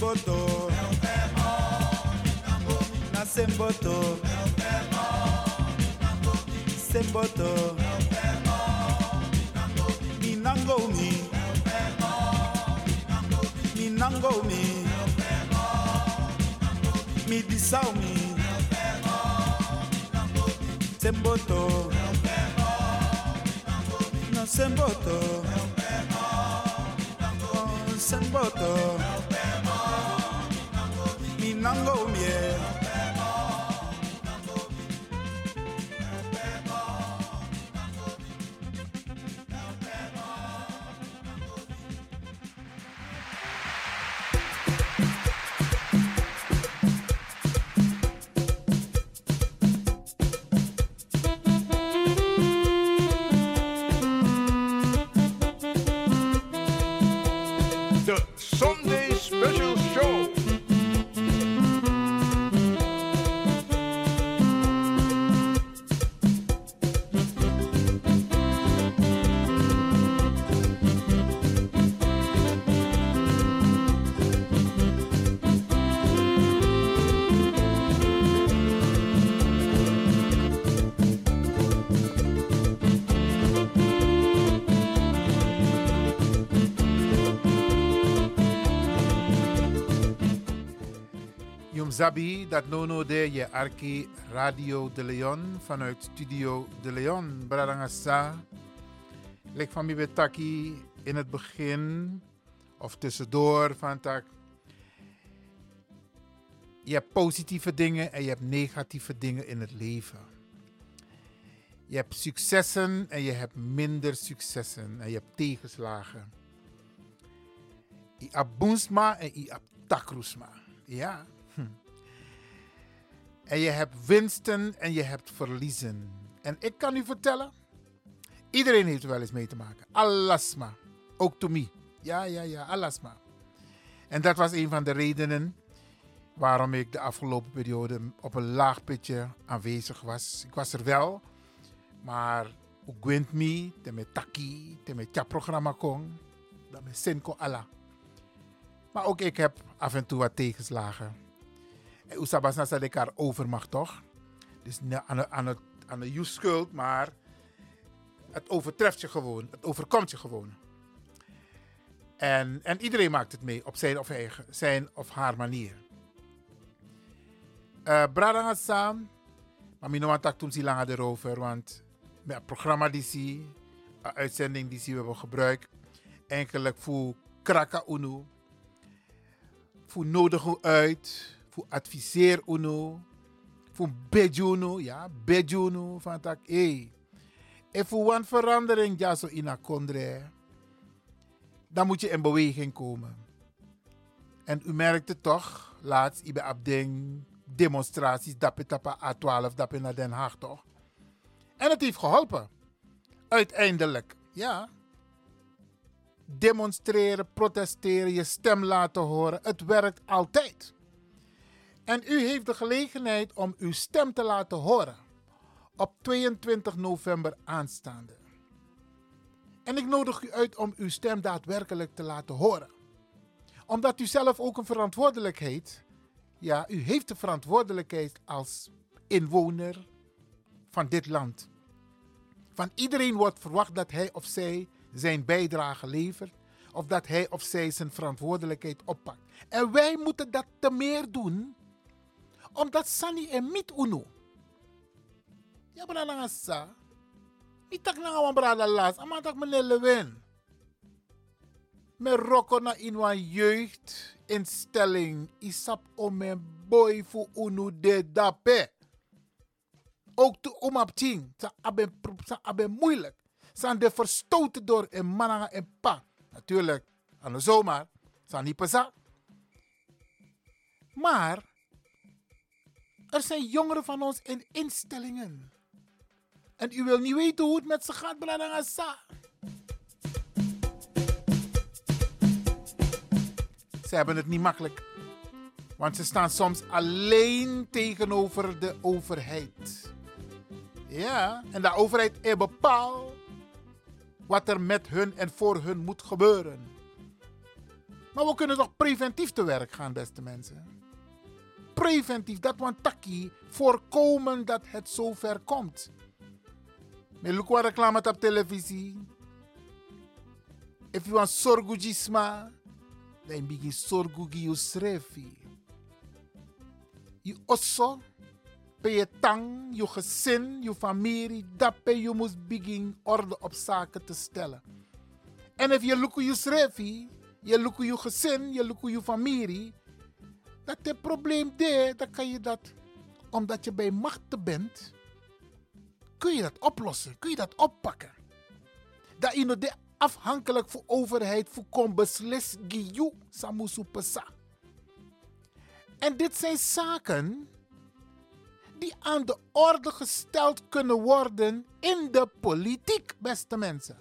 semboto é o pé mole tambor na semboto. É o pé mole tambor semboto. É o pé mole tambor minango mi minango mi mi disau mi semboto. Na semboto. É o semboto. Mi nango mi. Zabi, dat nono de je arki Radio de Leon vanuit Studio de Leon. Bradangasa. Lek van in het begin of tussendoor van tak. Je hebt positieve dingen en je hebt negatieve dingen in het leven. Je hebt successen en je hebt minder successen en je hebt tegenslagen. I abundsma en i abtakrusma. Ja. En je hebt winsten en je hebt verliezen. En ik kan u vertellen, iedereen heeft er wel eens mee te maken. Alasma. Ook to me. Ja, ja, ja, alasma. En dat was een van de redenen waarom ik de afgelopen periode op een laag pitje aanwezig was. Ik was er wel, maar ook gwint me, te me taki, te me programma kon, dat me sinko ala. Maar ook ik heb af en toe wat tegenslagen. En Oesabas na dat ik haar overmacht toch? Dus niet aan de, aan de, aan de schuld, maar het overtreft je gewoon. Het overkomt je gewoon. En, en iedereen maakt het mee op zijn of, eigen, zijn of haar manier. Uh, gaat samen, maar mijn want toen zie langer erover, want met het programma die zie, een uitzending die zie we hebben gebruikt, eigenlijk voor kraka unu, voor nodig uit, voor adviseer uno, voor bejuno, ja, bejuno, van tak, hey, en voor een verandering, ja, zo in dan moet je in beweging komen. En u merkte toch, laatst, ik ben demonstraties, dat je tapa A12, dat je naar Den Haag, toch? En het heeft geholpen. Uiteindelijk, ja. Demonstreren, protesteren, je stem laten horen, het werkt altijd. En u heeft de gelegenheid om uw stem te laten horen op 22 november aanstaande. En ik nodig u uit om uw stem daadwerkelijk te laten horen. Omdat u zelf ook een verantwoordelijkheid, ja, u heeft de verantwoordelijkheid als inwoner van dit land. Van iedereen wordt verwacht dat hij of zij zijn bijdrage levert, of dat hij of zij zijn verantwoordelijkheid oppakt. En wij moeten dat te meer doen, omdat Sani en Mit Uno. Ja, maar dan sa. Niet tak na wan brada las, maar tak meneer Lewin. Me roko na in wan jeugdinstelling. Isap om mijn boy voor unu de dape. Ook te om op ting. Sa abe, sa abe moeilijk. Zijn de verstoten door een mananga en pa. Natuurlijk, aan de zomaar. Zijn niet. Maar er zijn jongeren van ons in instellingen. En u wil niet weten hoe het met ze gaat, Bradangasa. Ze hebben het niet makkelijk. Want ze staan soms alleen tegenover de overheid. Ja, en de overheid bepaalt wat er met hun en voor hun moet gebeuren. Maar we kunnen toch preventief te werk gaan, beste mensen? Preventief, dat want taki voorkomen dat het zover komt. Met lukwa reclame op televisie. If you want sorgu jisma, dan begin sorgu you srefi. Je osso, pe je tang, je gezin, je familie, dat pe je moest begin orde op zaken te stellen. En if je luku je srefi, je luku je gezin, je luku je familie, dat het probleem de, dan kan je dat, omdat je bij machten bent, kun je dat oplossen, kun je dat oppakken. Dat je de afhankelijk voor overheid voor kon beslissen, giyu samusu pesa. En dit zijn zaken die aan de orde gesteld kunnen worden in de politiek, beste mensen.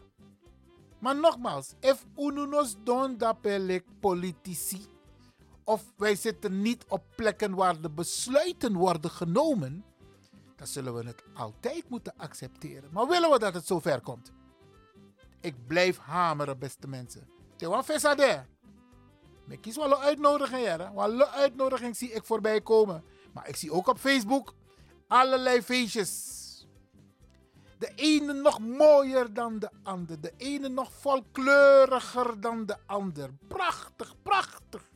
Maar nogmaals, if ununos don dapelik politici, of wij zitten niet op plekken waar de besluiten worden genomen, dan zullen we het altijd moeten accepteren. Maar willen we dat het zover komt? Ik blijf hameren, beste mensen. Tewa Vesade. Ik kies wel een uitnodiging, ja. Wel een uitnodiging zie ik voorbij komen. Maar ik zie ook op Facebook allerlei feestjes. De ene nog mooier dan de ander. De ene nog volkleuriger dan de ander. Prachtig, prachtig.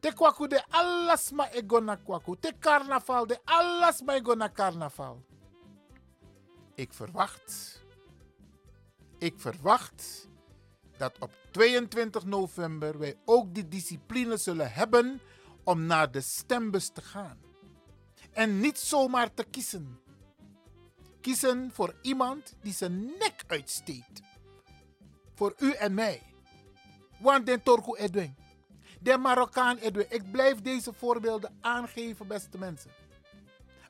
Te kwaku de alles ma ego kwaku. Te carnaval de alles ma ego na carnaval. Ik verwacht, ik verwacht dat op 22 november wij ook die discipline zullen hebben om naar de stembus te gaan. En niet zomaar te kiezen. Kiezen voor iemand die zijn nek uitsteekt. Voor u en mij. Want den Torku Edwin. De Marokkaan Edwin. Ik blijf deze voorbeelden aangeven, beste mensen.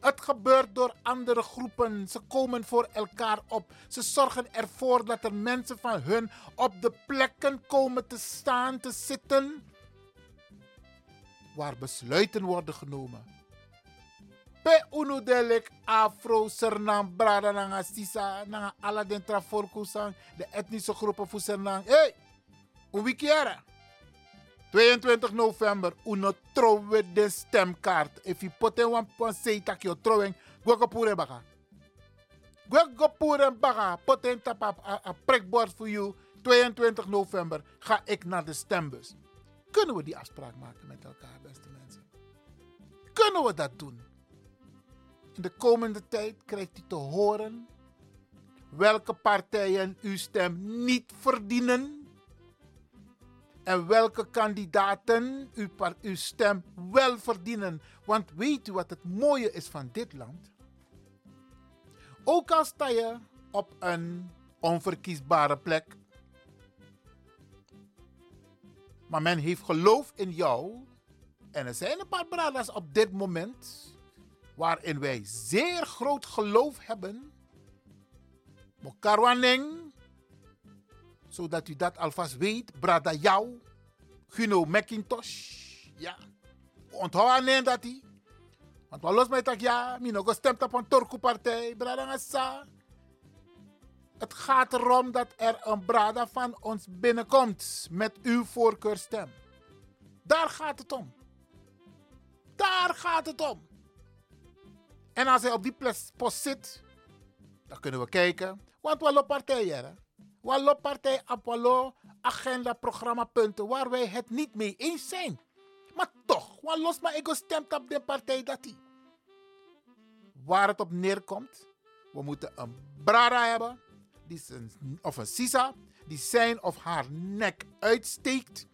Het gebeurt door andere groepen. Ze komen voor elkaar op. Ze zorgen ervoor dat er mensen van hun op de plekken komen te staan, te zitten. Waar besluiten worden genomen. Pe afro, sernang, brada, nanga sisa, nanga ala den traforkusang, de etnische groepen voor sernang. Hey, een weekend. 22 november, uno trouwe de stemkaart. If you put in one point say tak yo trouwing, gwa go pure baka, put in tap a, a prikbord voor you. 22 november ga ik naar de stembus. Kunnen we die afspraak maken met elkaar, beste mensen? Kunnen we dat doen? In de komende tijd krijgt u te horen welke partijen uw stem niet verdienen en welke kandidaten uw, uw stem wel verdienen. Want weet u wat het mooie is van dit land? Ook al sta je op een onverkiesbare plek, maar men heeft geloof in jou. En er zijn een paar bradas op dit moment waarin wij zeer groot geloof hebben. Mokarwaneng, zodat u dat alvast weet. Brada jou, Guno McIntosh. Ja, onthoud alleen dat hij. Want wat los mij tak ja, mi nog stemt op een Turku-partij, brada. Het gaat erom dat er een brada van ons binnenkomt met uw voorkeurstem. Daar gaat het om. Daar gaat het om. En als hij op die post zit, dan kunnen we kijken. Want we lopen partijen, lopen partij we agenda, programmapunten waar wij het niet mee eens zijn. Maar toch, wat los maar ik stemt op de partij dat die. Waar het op neerkomt, we moeten een brada hebben, die of een sisa, die zijn of haar nek uitsteekt,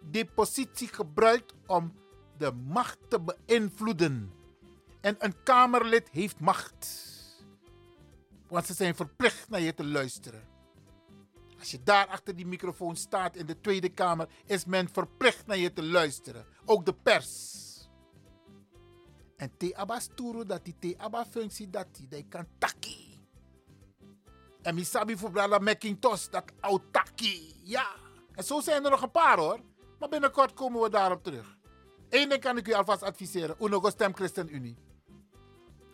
die positie gebruikt om de macht te beïnvloeden. En een Kamerlid heeft macht. Want ze zijn verplicht naar je te luisteren. Als je daar achter die microfoon staat in de Tweede Kamer, is men verplicht naar je te luisteren. Ook de pers. En te abas turu dat die te aba functie dat die, kan taki. En misabi voor Brada Macintosh, dat autaki. Ja. En zo zijn er nog een paar hoor. Maar binnenkort komen we daarop terug. Eén ding kan ik u alvast adviseren. Unogo stem ChristenUnie.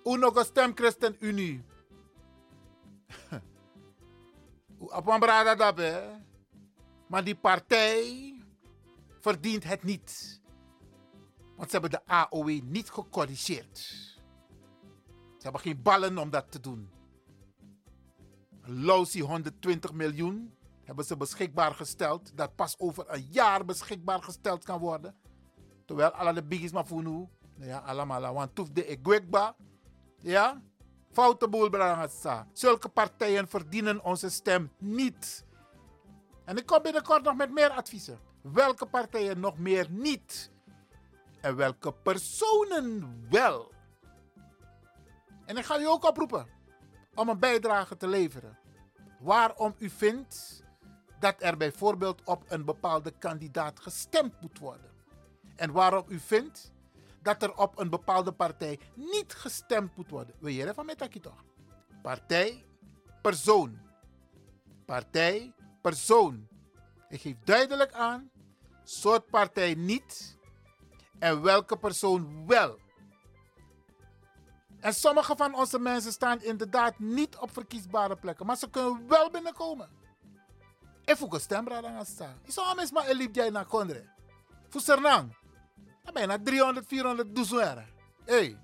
Unogo stem ChristenUnie. *laughs* Hè. Maar die partij verdient het niet. Want ze hebben de AOW niet gecorrigeerd. Ze hebben geen ballen om dat te doen. Lousy 120 miljoen hebben ze beschikbaar gesteld. Dat pas over een jaar beschikbaar gesteld kan worden. Terwijl alle de biggies maar voor nu. Ja, allemaal. Want toef de egwekba. Ja? Foute boel brangasa. Zulke partijen verdienen onze stem niet. En ik kom binnenkort nog met meer adviezen. Welke partijen nog meer niet? En welke personen wel? En ik ga u ook oproepen om een bijdrage te leveren. Waarom u vindt dat er bijvoorbeeld op een bepaalde kandidaat gestemd moet worden. En waarom u vindt dat er op een bepaalde partij niet gestemd moet worden. Wil je van takkie toch? Partij, persoon. Partij, persoon. Ik geef duidelijk aan, soort partij niet en welke persoon wel. En sommige van onze mensen staan inderdaad niet op verkiesbare plekken, maar ze kunnen wel binnenkomen. Een stemraad aan staan. Ik zou eens maar elip jij naar Kondre. Voor Naar 300, 400 doezoen. Hey.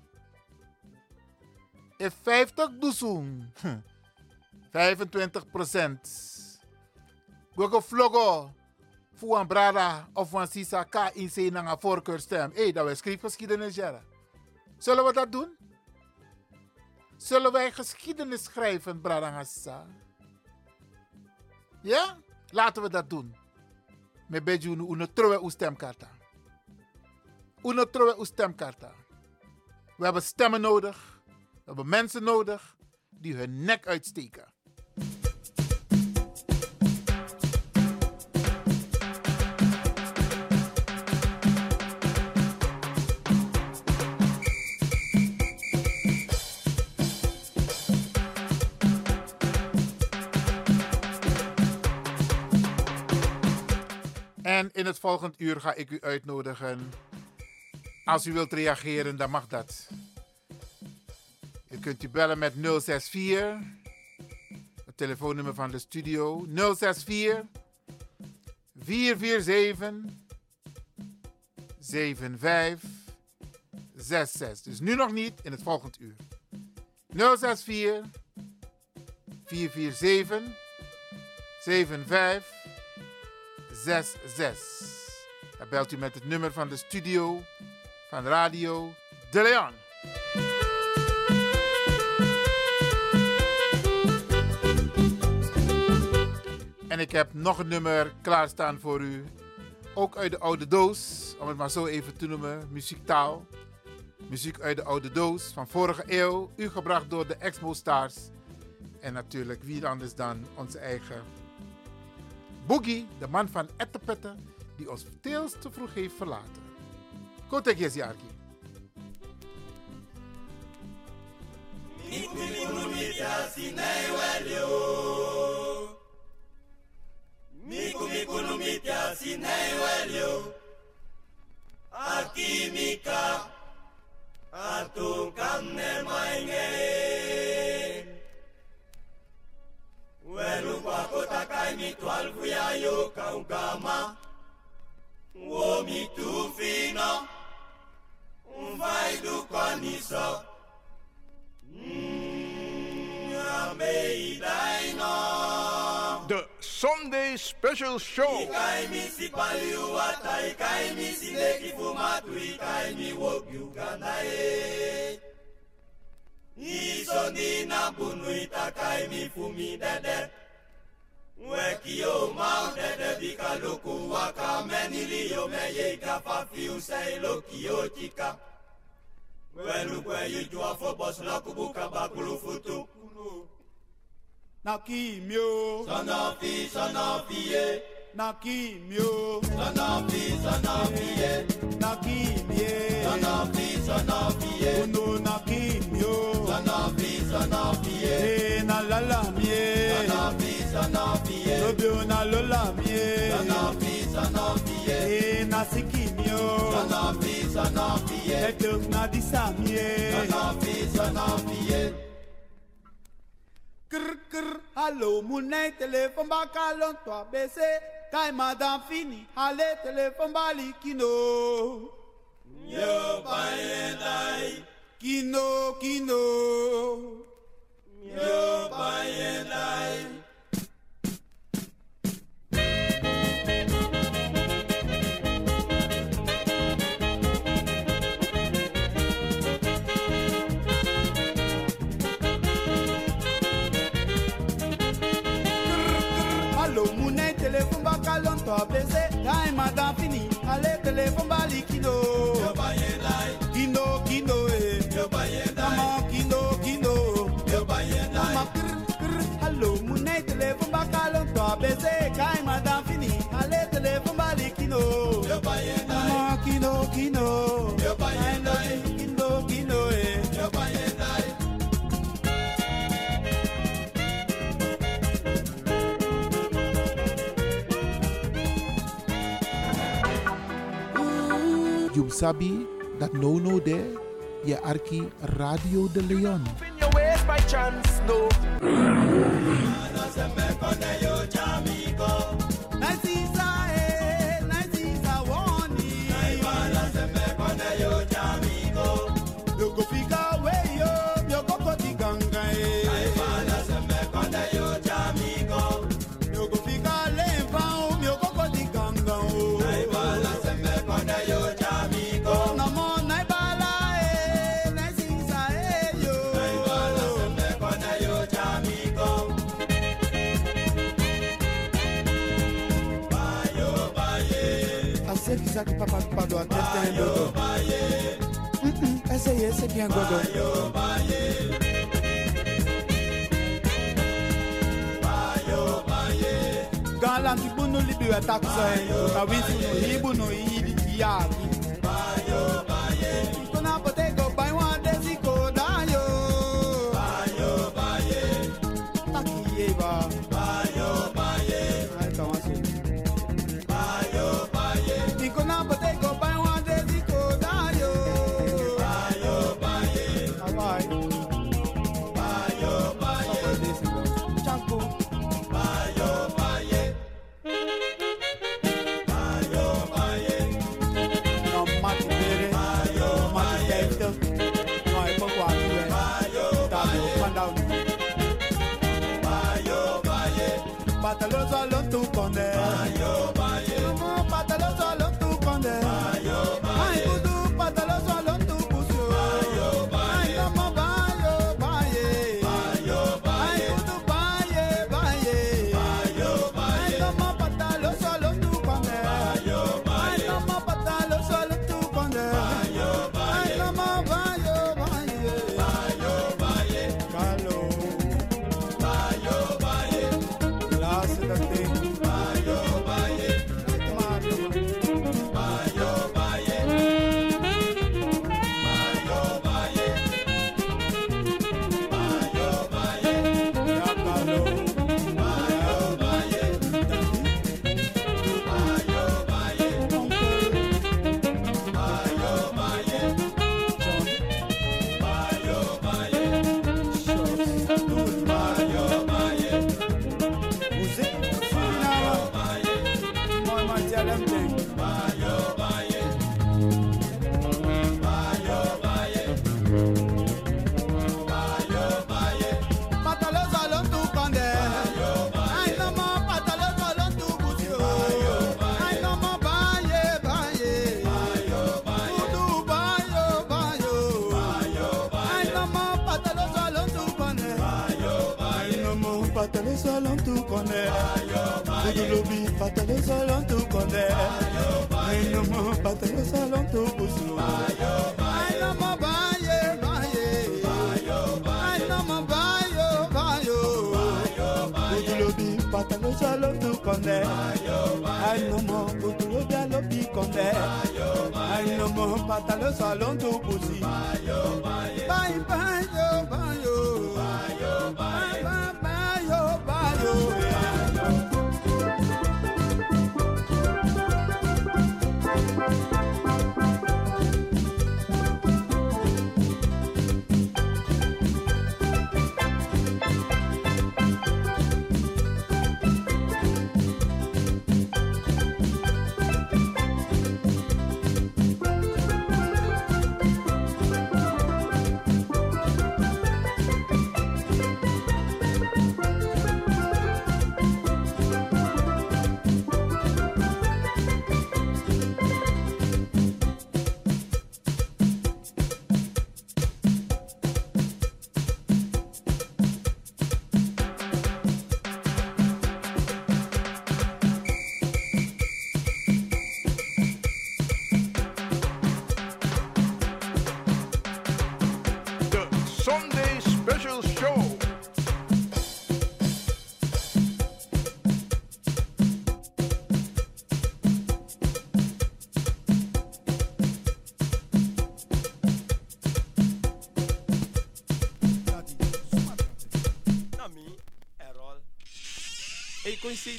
50 doezoen. 25 procent. Gogo vlogo. Voor een brada of een sisa ka in naar een voorkeurstem. Hé, hey, dat we schrijfgeschiedenis jaren. Zullen we dat doen? Zullen wij geschiedenis schrijven, brada Hassa? Ja? Laten we dat doen. Met uno trowe uw stemkarta. Uno trowe uw stemkarta. We hebben stemmen nodig. We hebben mensen nodig die hun nek uitsteken. En in het volgende uur ga ik u uitnodigen. Als u wilt reageren, dan mag dat. U kunt u bellen met 064. Het telefoonnummer van de studio. 064 447 7566. Dus nu nog niet, in het volgende uur. 064 447 75 66. Dan belt u met het nummer van de studio van Radio De Leon. En ik heb nog een nummer klaarstaan voor u. Ook uit de oude doos, om het maar zo even te noemen, muziektaal. Muziek uit de oude doos van vorige eeuw, u gebracht door de Expo Stars. En natuurlijk wie anders dan onze eigen Boogie, de man van Ettepetten, die ons teels te vroeg heeft verlaten. Quanto é aqui é esse arco? Miku miku mita sine Special Show. Ikai mi si paliuata, ikai mi si neki fumatu, ikai mi wok Uganda e. Iso di na bunu itakai mi fumi dede. Weki o mau dede bika luku waka meni liyo meye Naki mio. Sana fi sana. Naki mio. Sana fi sana. Naki mio, Sana fi sana. Uno naki mio. Sana fi sana fiye. E na lala mie. Sana fi sana. Lobio na lola mie. Sana fi sana. E na siki mio. Sana fi sana fiye. Na disamie. Sana fi sana fiye. Krr, krr, hallo, moet mijn telefoonbakalon toi BC. Kai madame fini, alle telefoonbali kino. Yo payenai. Kino, kino. Yo payenai. pas blessé, taille m'a fini, the téléphone balikido. sabi that no no there, je arki Radio de Leon. No. godo. Ese y ese bien godo. Galant bunu libi wetakusa. Kawisi eh? bunu hibu no hidi ya. solo tú con él. Kudulubi patalo solo tú con él. Enomo patalo solo tú pusu. Enomo baye baye. Enomo bayo bayo. Kudulubi patalo solo tú con él. Enomo kudulubi alobi con él. Enomo patalo solo tú pusi. Bayo bayo. Bayo bayo bayo.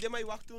De mij wacht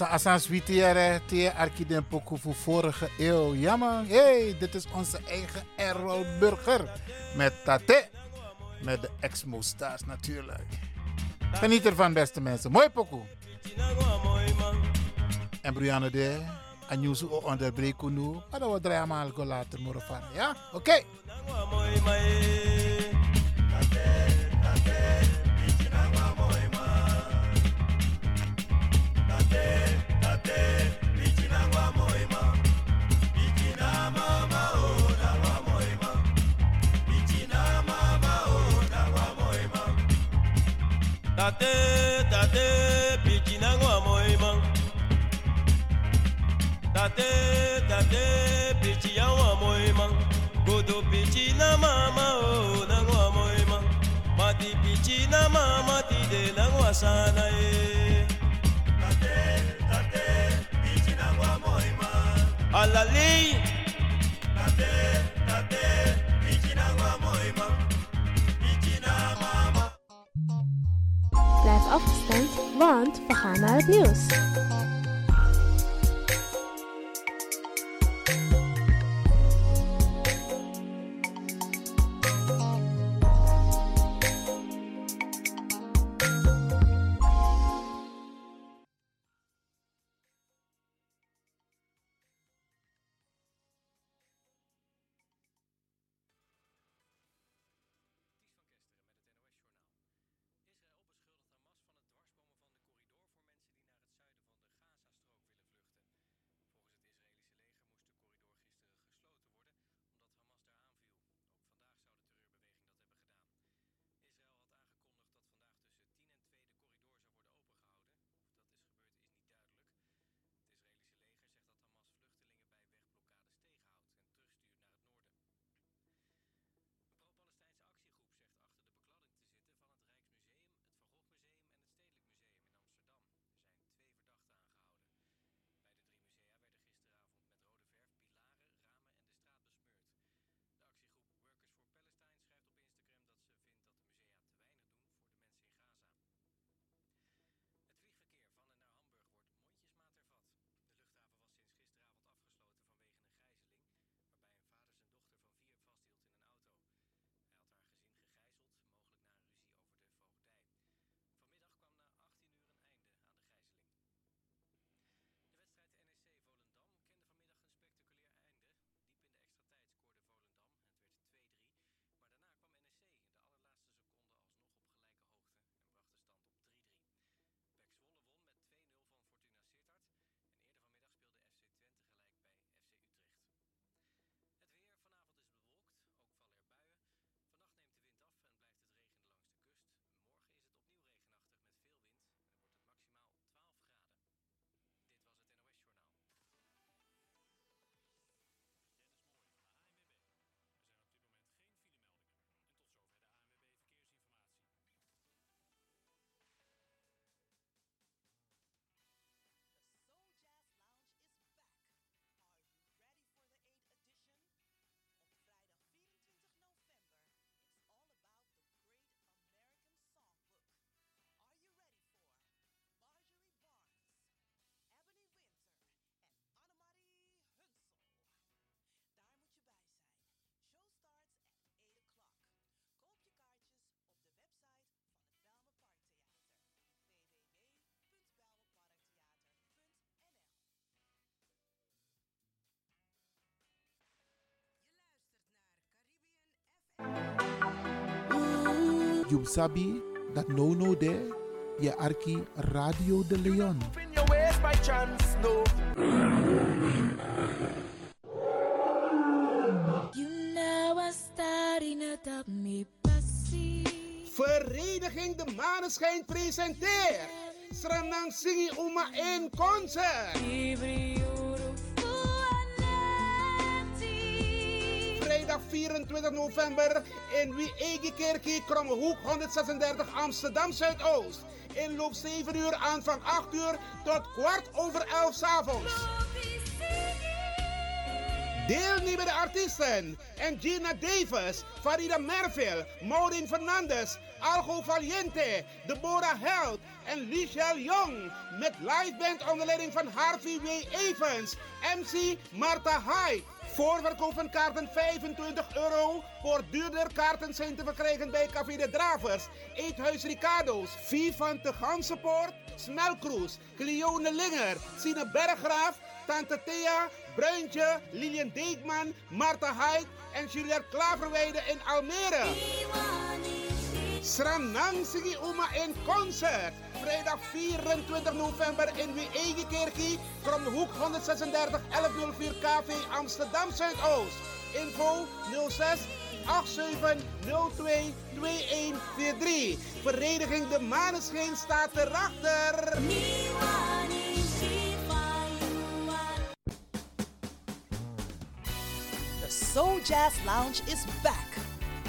Was Asans Witiere, te Arkiden Poku voor vorige eeuw. Ja hey, dit is onze eigen Errol Burger. Met Tate, met de Exmo Stars natuurlijk. Geniet ervan beste mensen, mooi Poku. En Brianne de, Anyusu onderbreken nu, maar dan we draaien maar later morgen van. Ja, oké. tate tate piki nango ya moema. Tate tate piki yango ya moema. Godo piki na mama o nango ya moema. Mati piki na mama tide nango asana ye eh. tate tate piki nango ya tate tate ya moema. Blijf afgestemd, want we gaan naar You sabi dat no no there, je arki Radio de Leon. You know I'm starting doubt me passie. Vereniging De Maneschijn presenteert Sranang Singi Uma in concert. 24 november in Wiegekerkie, Krommehoek 136 Amsterdam Zuidoost. Inloop 7 uur, aanvang 8 uur tot kwart over 11 's avonds. Deelnemende artiesten: Gina Davis, Farida Merville, Maureen Fernandes, Algo Valiente, Deborah Held en Lichelle Jong. Met liveband onder leiding van Harvey W. Evans, MC Marta Hyde. Voorverkoop van kaarten 25 euro. Voor duurder kaarten zijn te verkrijgen bij Café de Dravers, Eethuis Ricardo's, Vivante Gansenpoort, Smelkroes, Cleone Linger, Sine Berggraaf, Tante Thea, Bruintje, Lilian Deekman, Marta Hyde en Juliette Klaverweide in Almere. Sranang Sigi Uma in concert. Vrijdag 24 november in Wiegekerkie. From de hoek 136 1104 KV Amsterdam Zuidoost. Info 06 8702 2143. Vereniging De Maneschijn staat erachter. The Soul Jazz Lounge is back.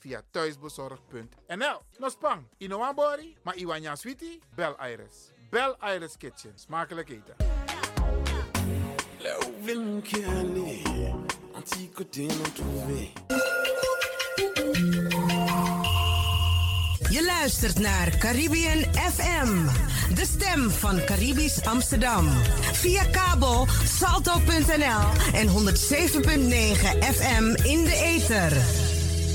Via thuisbezorgd.nl. Nospang, Inoambori, maar Iwanya Sweetie, Bel Iris. Bel Iris Kitchen. Smakelijk eten. Je luistert naar Caribbean FM, de stem van Caribisch Amsterdam. Via kabel salto.nl en 107.9 FM in de ether.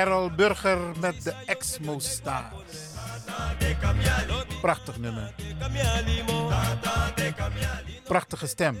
Errol Burger met de Exmo Stars. Prachtig nummer. Prachtige stem.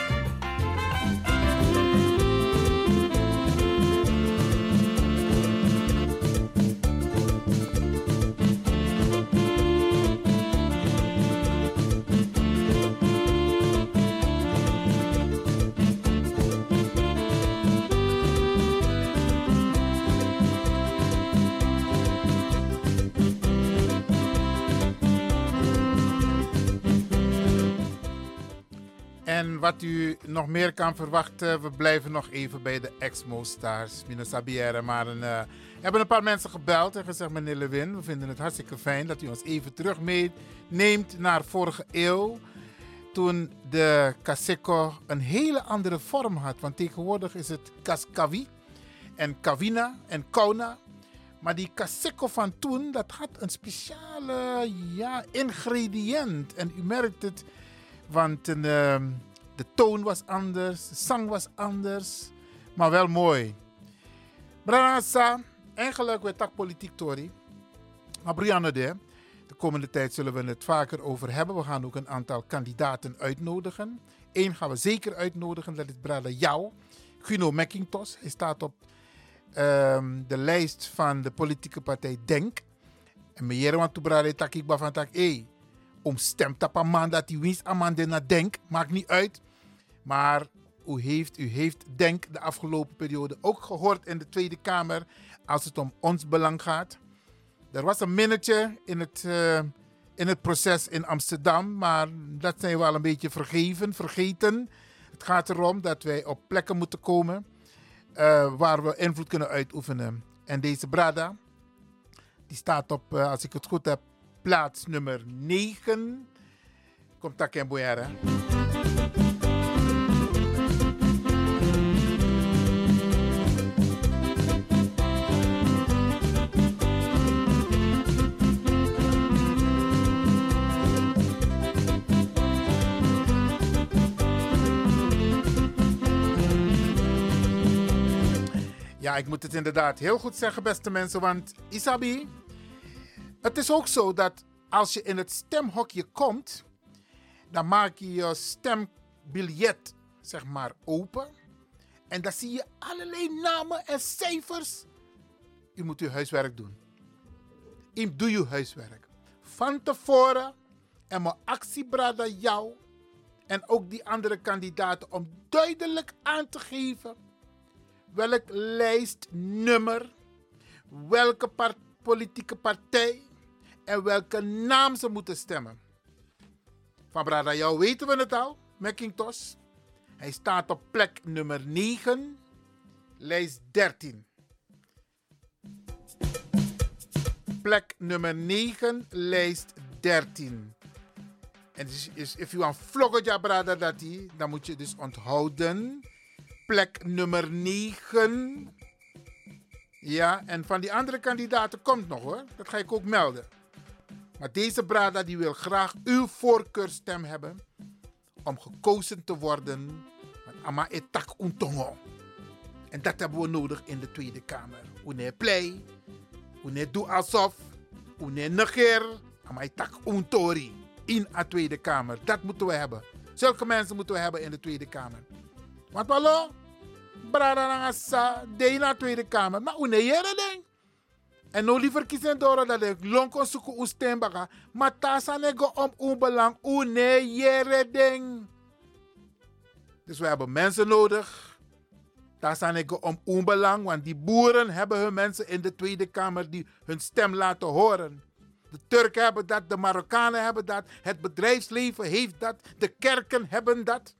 U nog meer kan verwachten, we blijven nog even bij de Exmo Stars. Mino Sabière, maar een, eh, hebben een paar mensen gebeld en gezegd, meneer Lewin, we vinden het hartstikke fijn dat u ons even terug naar vorige eeuw. Toen de Kaseko een hele andere vorm had. Want tegenwoordig is het Kaskawi en Kawina en Kauna. Maar die Kaseko van toen, dat had een speciale ja, ingrediënt. En u merkt het, want een, ehm, de toon was anders, de zang was anders, maar wel mooi. Branasa, eigenlijk werd dat politiek Tori. Maar Brianne de, de komende tijd zullen we het vaker over hebben. We gaan ook een aantal kandidaten uitnodigen. Eén gaan we zeker uitnodigen, dat is Brada Jou, Guno McIntosh. Hij staat op ehm, de lijst van de politieke partij Denk. En meneer want to Brada Takik van Tak, hey, om stemt op een man dat hij winst aan man naar Denk, maakt niet uit. Maar u heeft, u heeft Denk de afgelopen periode ook gehoord in de Tweede Kamer als het om ons belang gaat. Er was een minnetje in het, eh, in het proces in Amsterdam, maar dat zijn we wel een beetje vergeven, vergeten. Het gaat erom dat wij op plekken moeten komen eh, waar we invloed kunnen uitoefenen. En deze Brada, die staat op, eh, als ik het goed heb, plaats nummer 9. Komt daar in. Ja, ik moet het inderdaad heel goed zeggen, beste mensen. Want Isabi, het is ook zo dat als je in het stemhokje komt, dan maak je je stembiljet zeg maar open. En dan zie je allerlei namen en cijfers. U moet uw huiswerk doen. Doe uw huiswerk. Van tevoren en mijn actiebrada jou en ook die andere kandidaten om duidelijk aan te geven welk lijstnummer, welke politieke partij en welke naam ze moeten stemmen. Van Brada jou weten we het al, McIntosh. Hij staat op plek nummer 9, lijst 13. Plek nummer 9, lijst 13. En dus, is, if you want vlogger dat die, dan moet je dus onthouden. Plek nummer 9. Ja, en van die andere kandidaten komt nog hoor. Dat ga ik ook melden. Maar deze Brada die wil graag uw voorkeurstem hebben om gekozen te worden. Ama etak untongo. En dat hebben we nodig in de Tweede Kamer. Une play, une doe alsof, une negeer. Ama etak untori in de Tweede Kamer. Dat moeten we hebben. Zulke mensen moeten we hebben in de Tweede Kamer. Want hallo, Brada nangasa, de in de Tweede Kamer. Maar une jere ding. En no liever kiezen door dat ik lonko suku ustembaka. Maar nego om onbelang. Une jere ding. Dus we hebben mensen nodig. Tasa nego om onbelang. Want die boeren hebben hun mensen in de Tweede Kamer die hun stem laten horen. De Turken hebben dat, de Marokkanen hebben dat, het bedrijfsleven heeft dat, de kerken hebben dat,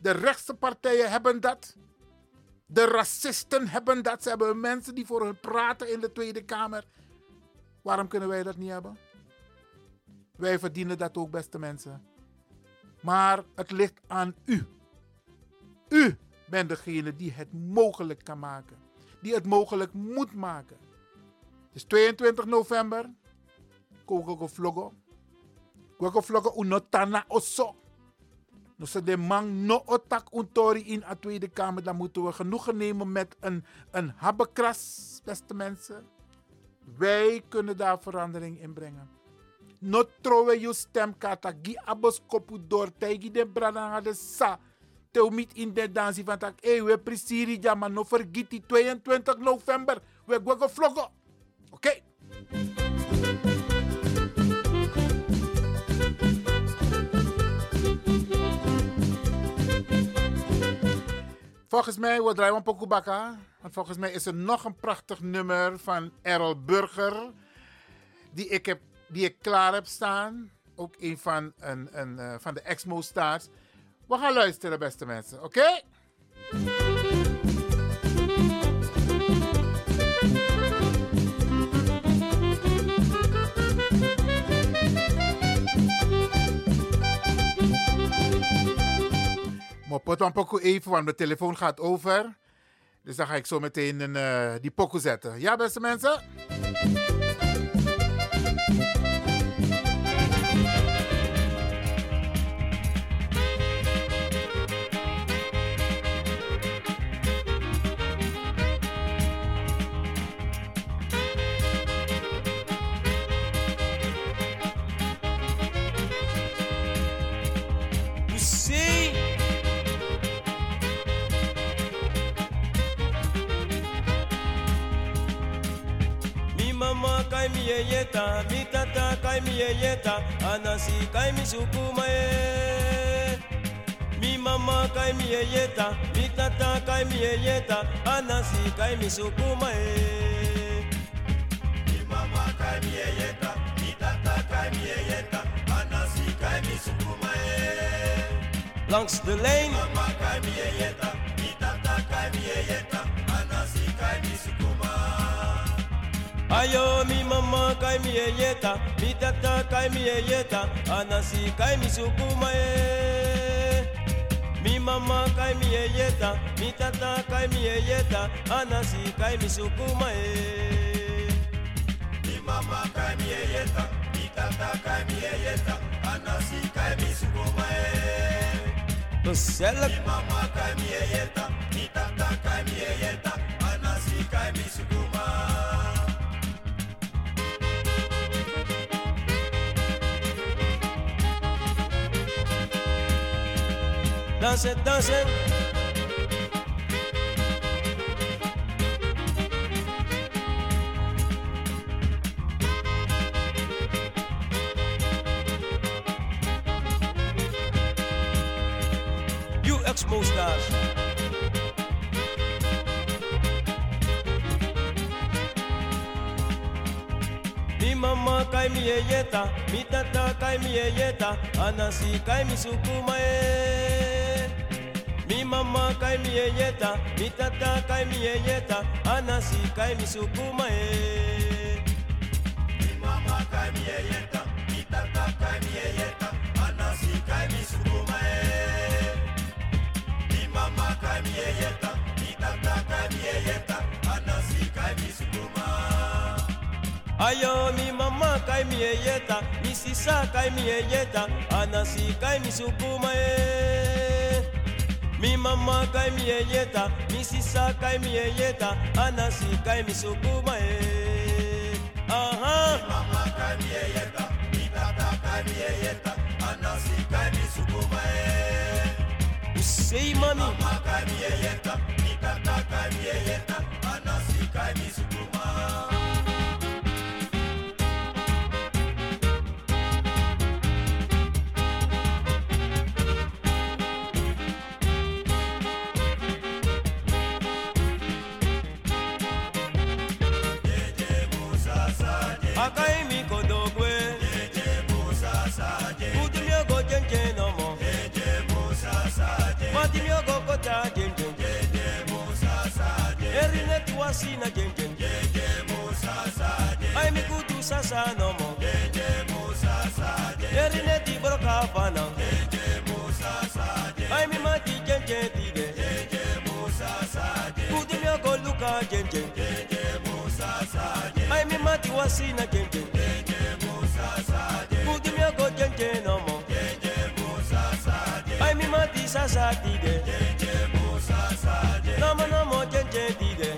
de rechtse partijen hebben dat. De racisten hebben dat. Ze hebben mensen die voor hun praten in de Tweede Kamer. Waarom kunnen wij dat niet hebben? Wij verdienen dat ook, beste mensen. Maar het ligt aan u. U bent degene die het mogelijk kan maken. Die het mogelijk moet maken. Het is 22 november. Koko vlogo. Koko vlogo unotana oso. Dus de man no otak in de Tweede Kamer. Dan moeten we genoegen nemen met een, een habbekras, beste mensen. Wij kunnen daar verandering in brengen. No trowe je stemkata. Gi abos kopu door. Tegi de brada de sa. Teu mit in de dansie van tak. Hey, we presiri ja, maar no vergiet die 22 november. We gaan vloggen. Oké. Volgens mij, we draaien een pokoe bakka. Want volgens mij is er nog een prachtig nummer van Errol Burger. Die ik, heb, die ik klaar heb staan. Ook een van, een, een, eh, van de Exmo Stars. We gaan luisteren, beste mensen. Oké? Pot een pokoe even, want de telefoon gaat over. Dus dan ga ik zo meteen een, eh, die pokoe zetten. Ja, beste mensen? Yeyeta, mi tata kai anasi kai e. Mi mama kai mi yeyeta, mi kai anasi kai e. Mi mama kai mi yeyeta, mi kai anasi kai e. Langs de. Mama kai mi yeyeta, mi kai Ayo mi mama kai mi yeyeta, mi tata kai mi yeyeta, anasi kai mi sukuma e. Mi mama kai mi yeyeta, mi tata kai mi yeyeta, anasi kai mi sukuma e. Mi mama kai mi yeyeta, mi tata kai mi yeyeta, anasi kai mi sukuma e. Mi mama kai mi yeyeta, mi tata kai mi yeyeta, anasi kai mi sukuma. Dansen, dansen. You. Mi mama kai mi yeyeta, mi tata kai mi yeyeta, anasi kai mi sukuma e. Mi mama kai mi yeyeta, mi tata kai mi yeyeta, anasi kai mi sukuma e. Mi mama kai mi yeyeta, mi tata kai mi yeyeta, anasi kai mi sukuma e. Mi mama kai mi yeyeta, mi tata kai mi yeyeta, anasi kai mi sukuma. Ayo mi mama kai mi yeyeta, mi sisa kai mi yeyeta, anasi kai mi sukuma e. Mi mama kai mi yeyeta, mi sisa kai mi anasi kai mi sukuma e. Aha. Mi mama kai mi yeyeta, mi tata kai mi yeyeta, anasi kai mi sukuma e. Say mami. Mama kai mi yeyeta, mi tata kai mi anasi kai mi sukuma. Erine tuasina jenje. Ai mi kutu sasa no mo. Yeri ne ti broka fana. Ai mi ma ti jen jen ti de. Kudi mi go luka jen jen. Ai mi ma ti wasina jen jen. Kudi mi go jen jen no mo. Ai mi ma ti sasa ti de. No mo no mo jen jen ti de.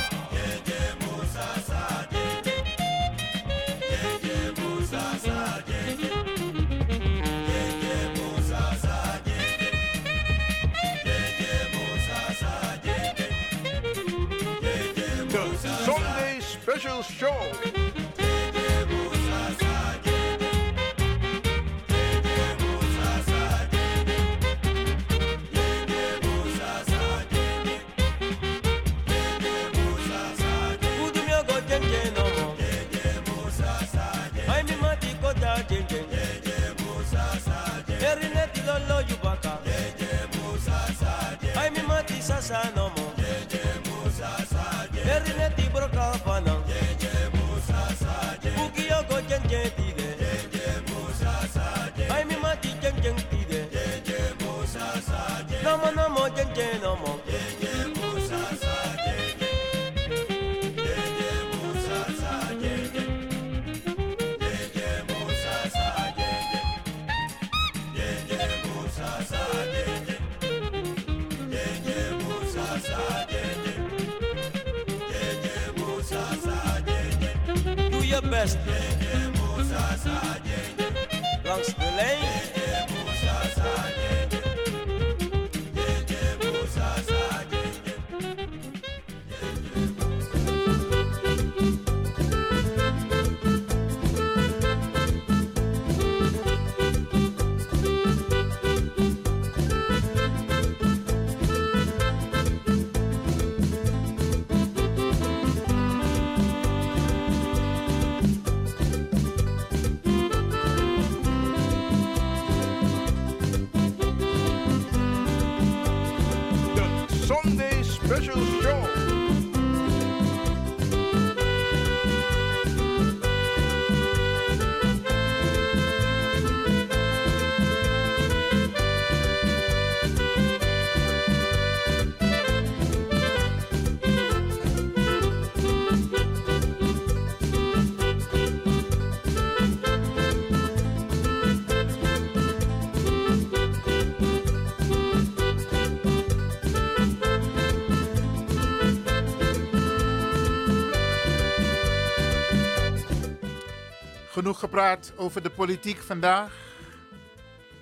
Gepraat over de politiek vandaag.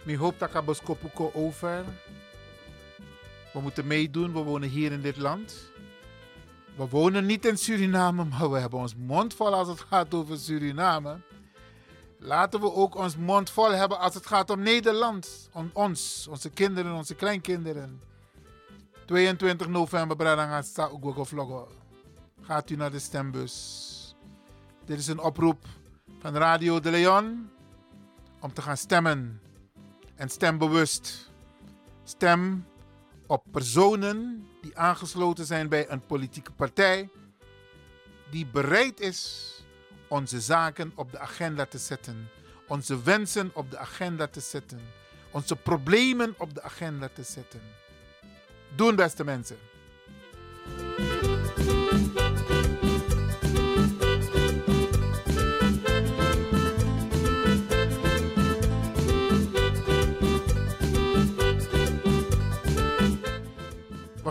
Ik hoop dat ik over. We moeten meedoen, we wonen hier in dit land. We wonen niet in Suriname, maar we hebben ons mond vol als het gaat over Suriname. Laten we ook ons mond vol hebben als het gaat om Nederland. Om ons, onze kinderen, onze kleinkinderen. 22 november, Bradanga sta Ugogo Vloggo. Gaat u naar de stembus. Dit is een oproep van Radio de Leon om te gaan stemmen. En stem bewust. Stem op personen die aangesloten zijn bij een politieke partij die bereid is onze zaken op de agenda te zetten, onze wensen op de agenda te zetten, onze problemen op de agenda te zetten. Doen, beste mensen.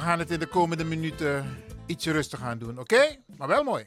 Gaan het in de komende minuten ietsje rustig aan doen, oké? Maar wel mooi.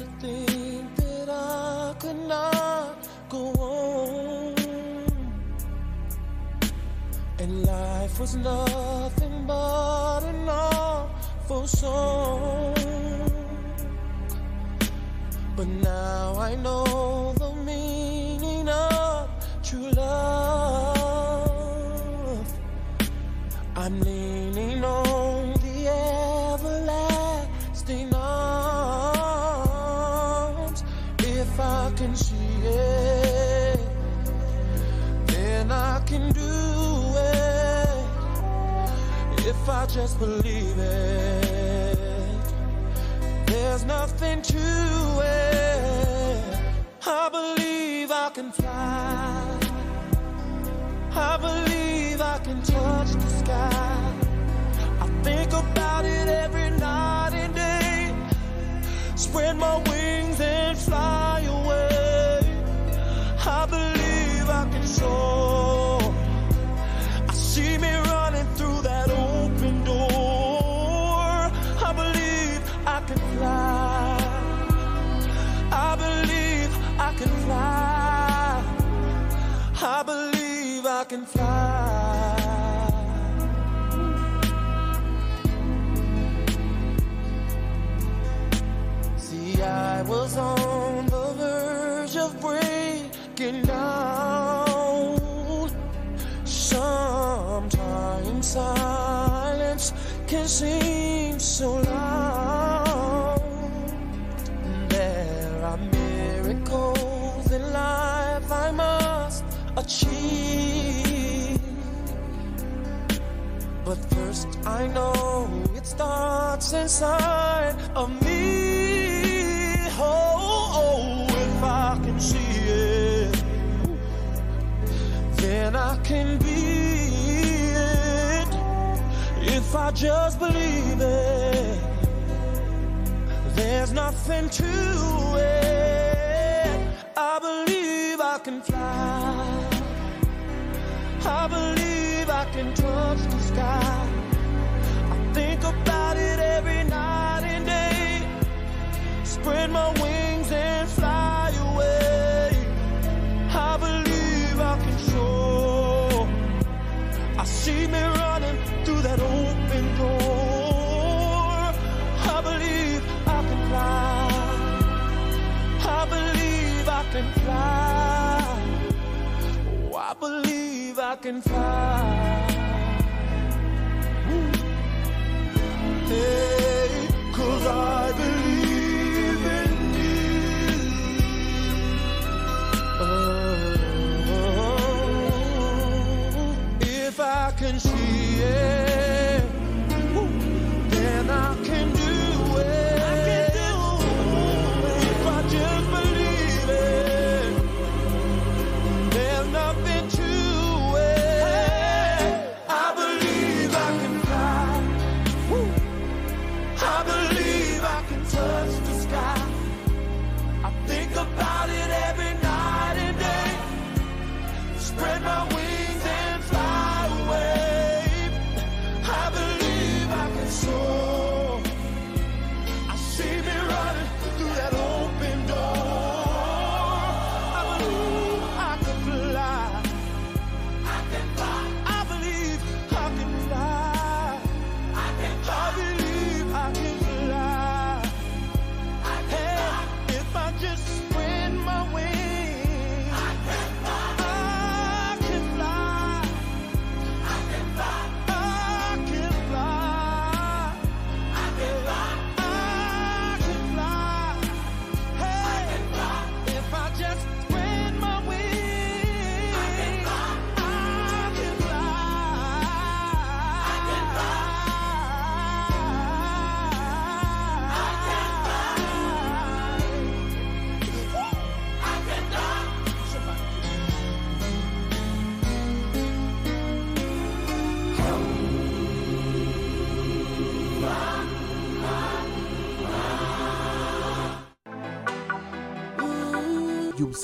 to think that I could not go on, and life was not. seems so long. There are miracles in life I must achieve. But first, I know it starts inside of me. Oh, oh if I can see it, then I can If I just believe it, there's nothing to it. I believe I can fly. I believe I can touch the sky. I think about it every night and day. Spread my wings. I can fly.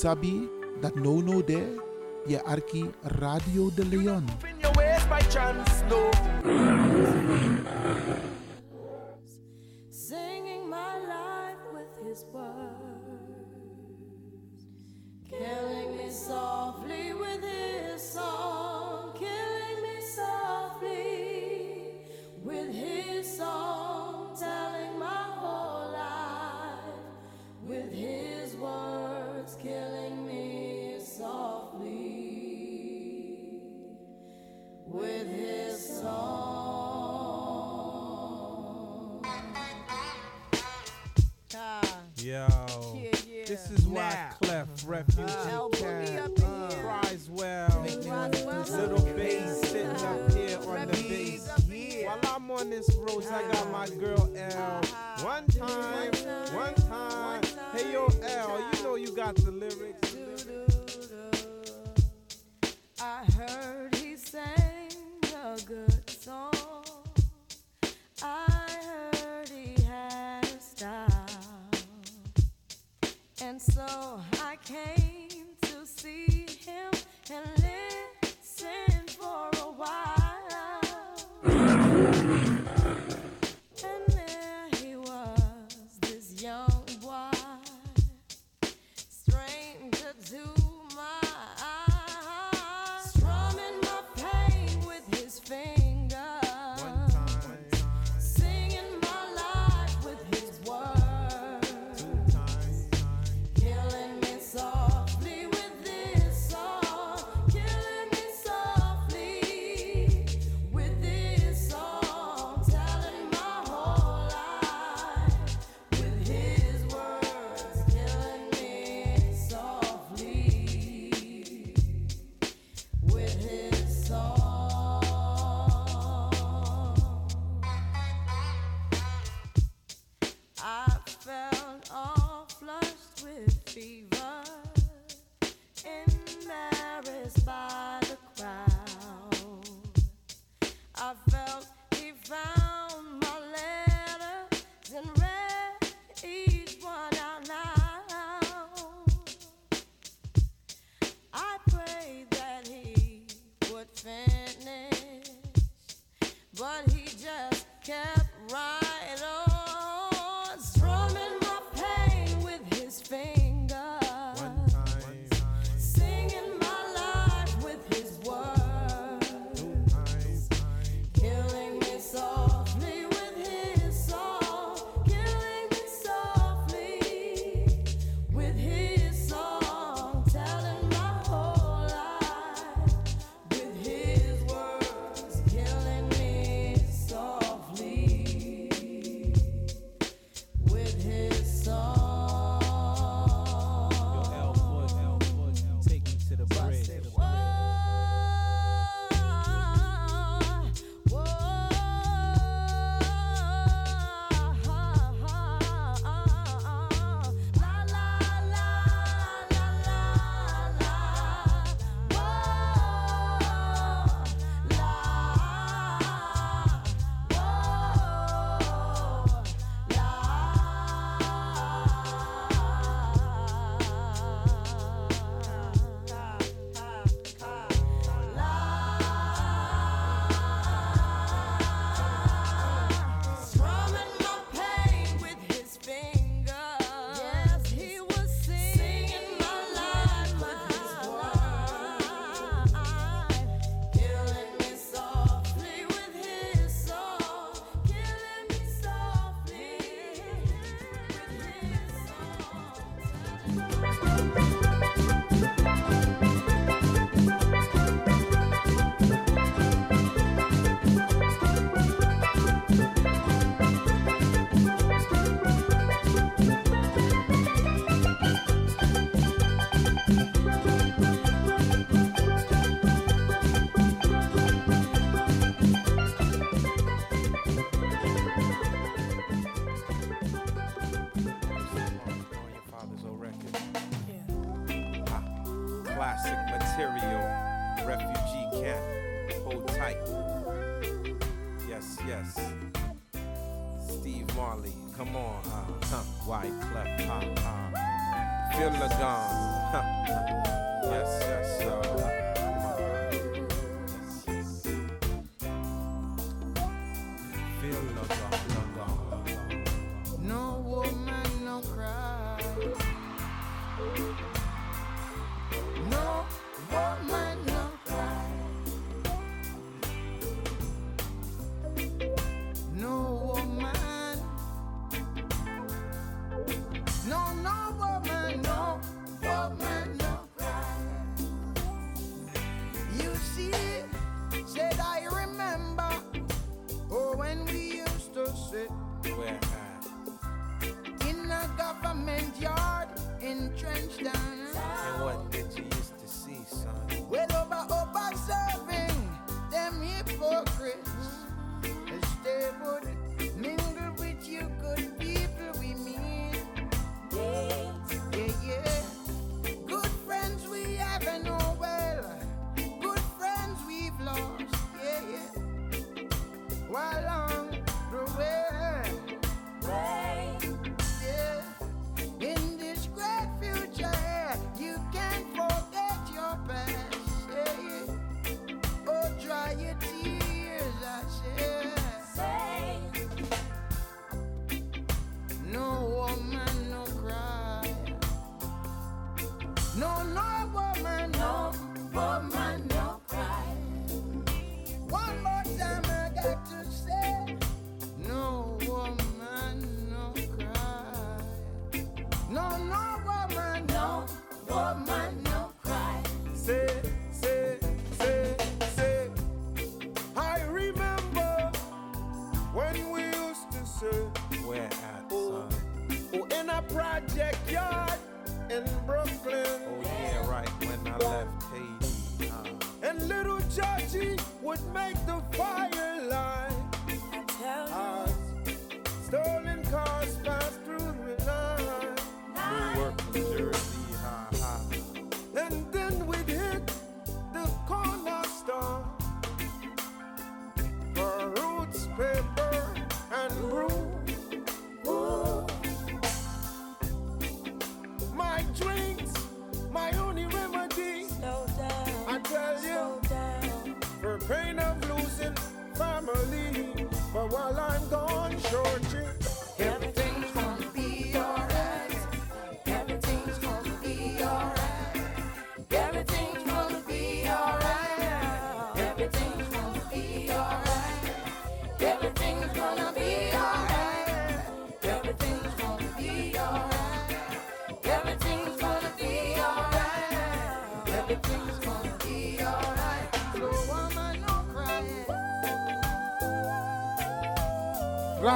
Sabi that no no there, ye arki Radio de Leon. Singing my life with his words.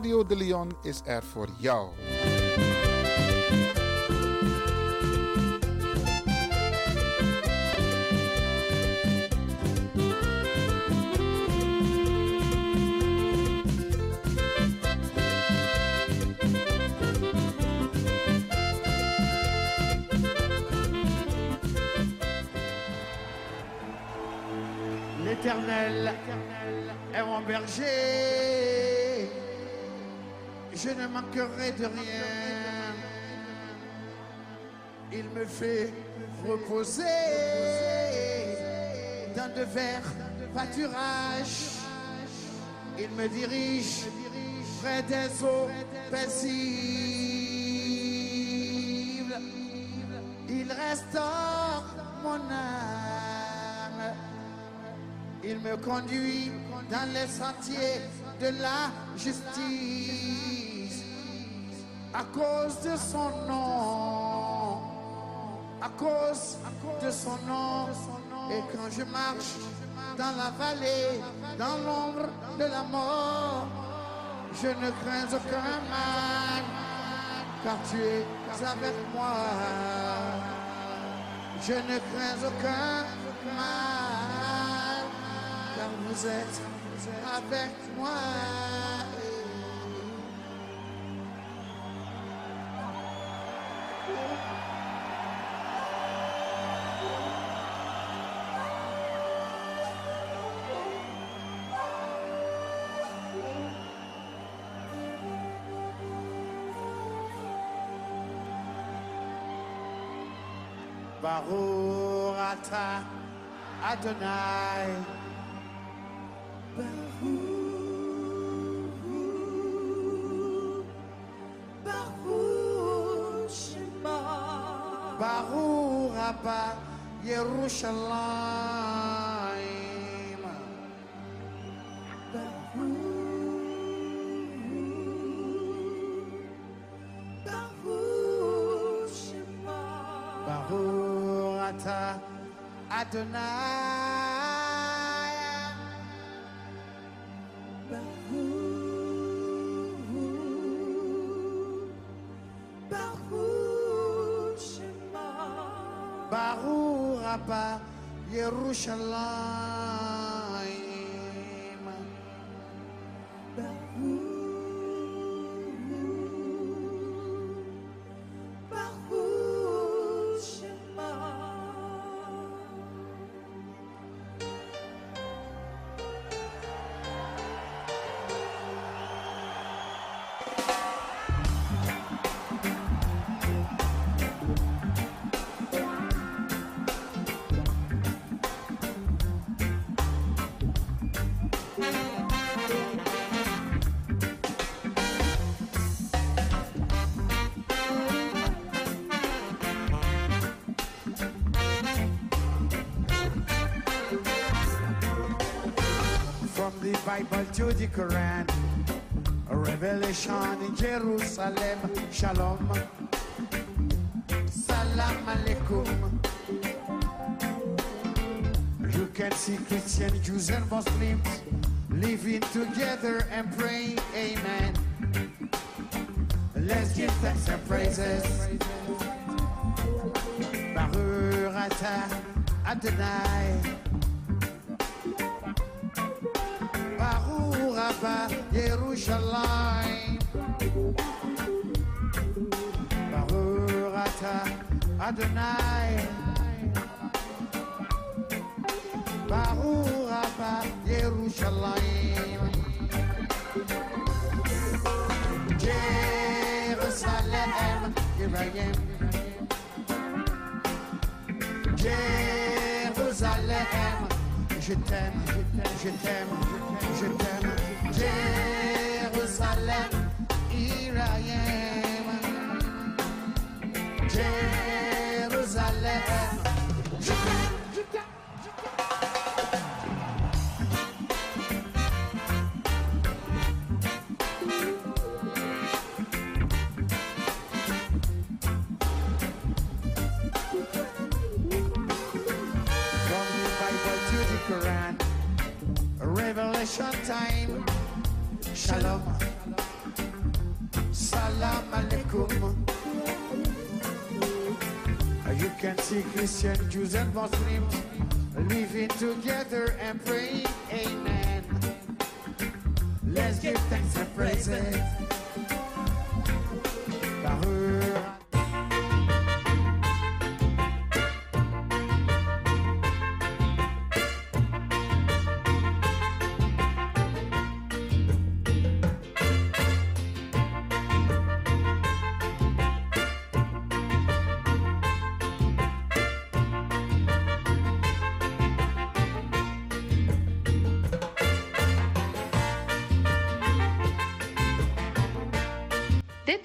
Radio de Leon is er voor jou. L'Éternel est mon berger je ne manquerai de rien. Il me fait reposer dans de verts pâturages. Il me dirige près des eaux paisibles. Il restaure mon âme. Il me conduit dans les sentiers de la justice. À cause de son nom. À cause de son nom. Et quand je marche dans la vallée, dans l'ombre de la mort, je ne crains aucun mal, car tu es avec moi. Je ne crains aucun mal, car vous êtes avec moi. Baruch Adonai. Yerushalayim. Baruch Ata Adonai. shall. To the Quran, revelation in Jerusalem. Shalom. Salam alaikum. You can see Christian, Jews, and Muslims living together and praying. Amen. Let's give thanks and praises. Baruch Adonai. Yerushalayim. Baruch Adonai. Baruch Abba Yerushalayim. Jerusalem, here I am. Jérusalem, je t'aime,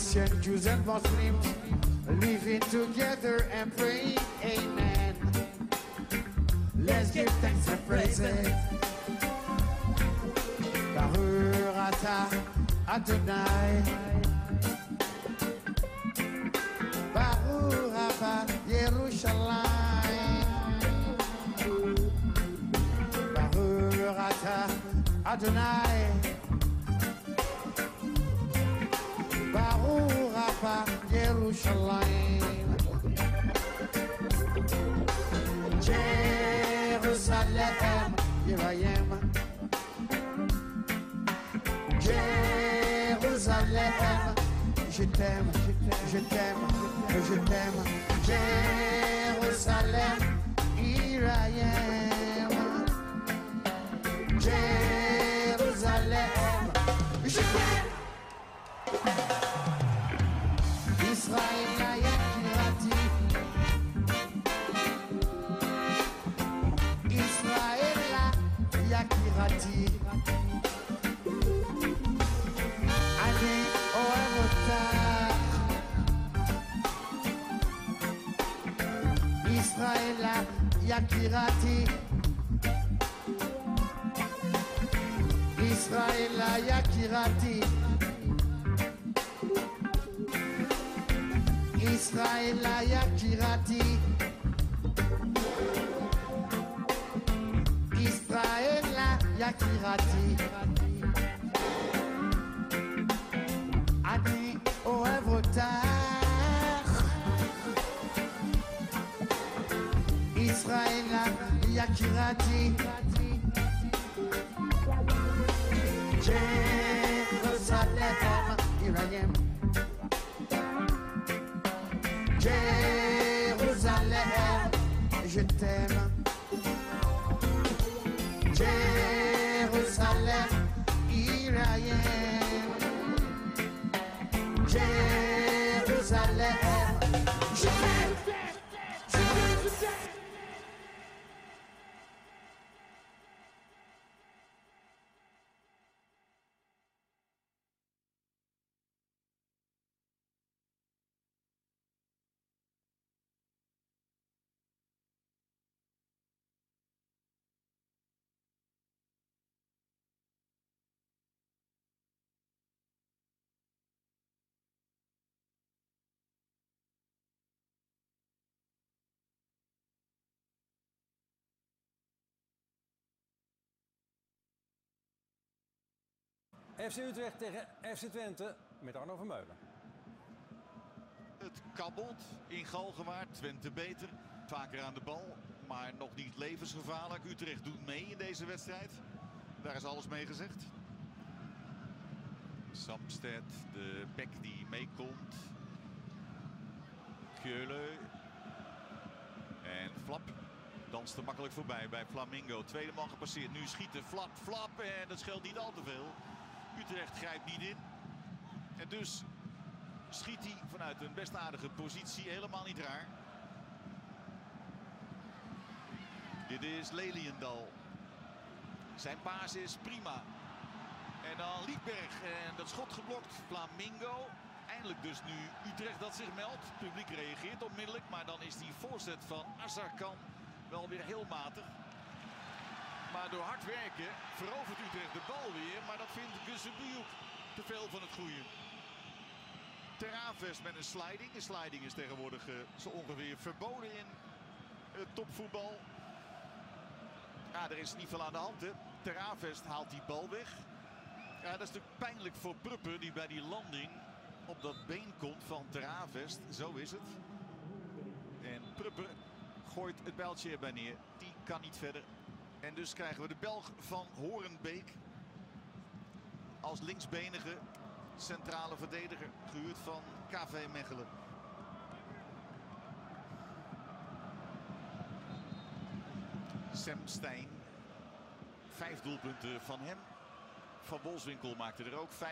Christian, Jews, and Muslims living together and praying. Amen. Let's give thanks and praises. Baruch atah Adonai. Baruch haba Yerushalayim. Adonai. Je FC Utrecht tegen FC Twente met Arno Vermeulen. Het kabbelt in Galgenwaard. Twente beter. Vaker aan de bal. Maar nog niet levensgevaarlijk. Utrecht doet mee in deze wedstrijd. Daar is alles mee gezegd. Samsted, de bek die meekomt. Keulen. En Flap danst makkelijk voorbij bij Flamingo. Tweede man gepasseerd. Nu schieten Flap, Flap. En dat scheelt niet al te veel. Utrecht grijpt niet in. En dus schiet hij vanuit een best aardige positie. Helemaal niet raar. Dit is Leliendal. Zijn paas is prima. En dan Liedberg. En dat schot geblokt. Flamingo. uiteindelijk dus nu Utrecht dat zich meldt. Het publiek reageert onmiddellijk. Maar dan is die voorzet van Azarkan wel weer heel matig. Maar door hard werken verovert Utrecht de bal weer. Maar dat vindt Gussebujuk te veel van het goede. Teraves met een sliding. Een sliding is tegenwoordig eh, zo ongeveer verboden in het topvoetbal. Ja, er is niet veel aan de hand. Hè. Teraves haalt die bal weg. Ja, dat is natuurlijk pijnlijk voor Pruppen die bij die landing op dat been komt van Teravest. Zo is het. En Prupper gooit het bijltje erbij neer. Die kan niet verder. En dus krijgen we de Belg van Horenbeek als linksbenige centrale verdediger. Gehuurd van KV Mechelen. Sam Stein. Vijf doelpunten van hem. Van Bolswinkel maakte er ook vijf.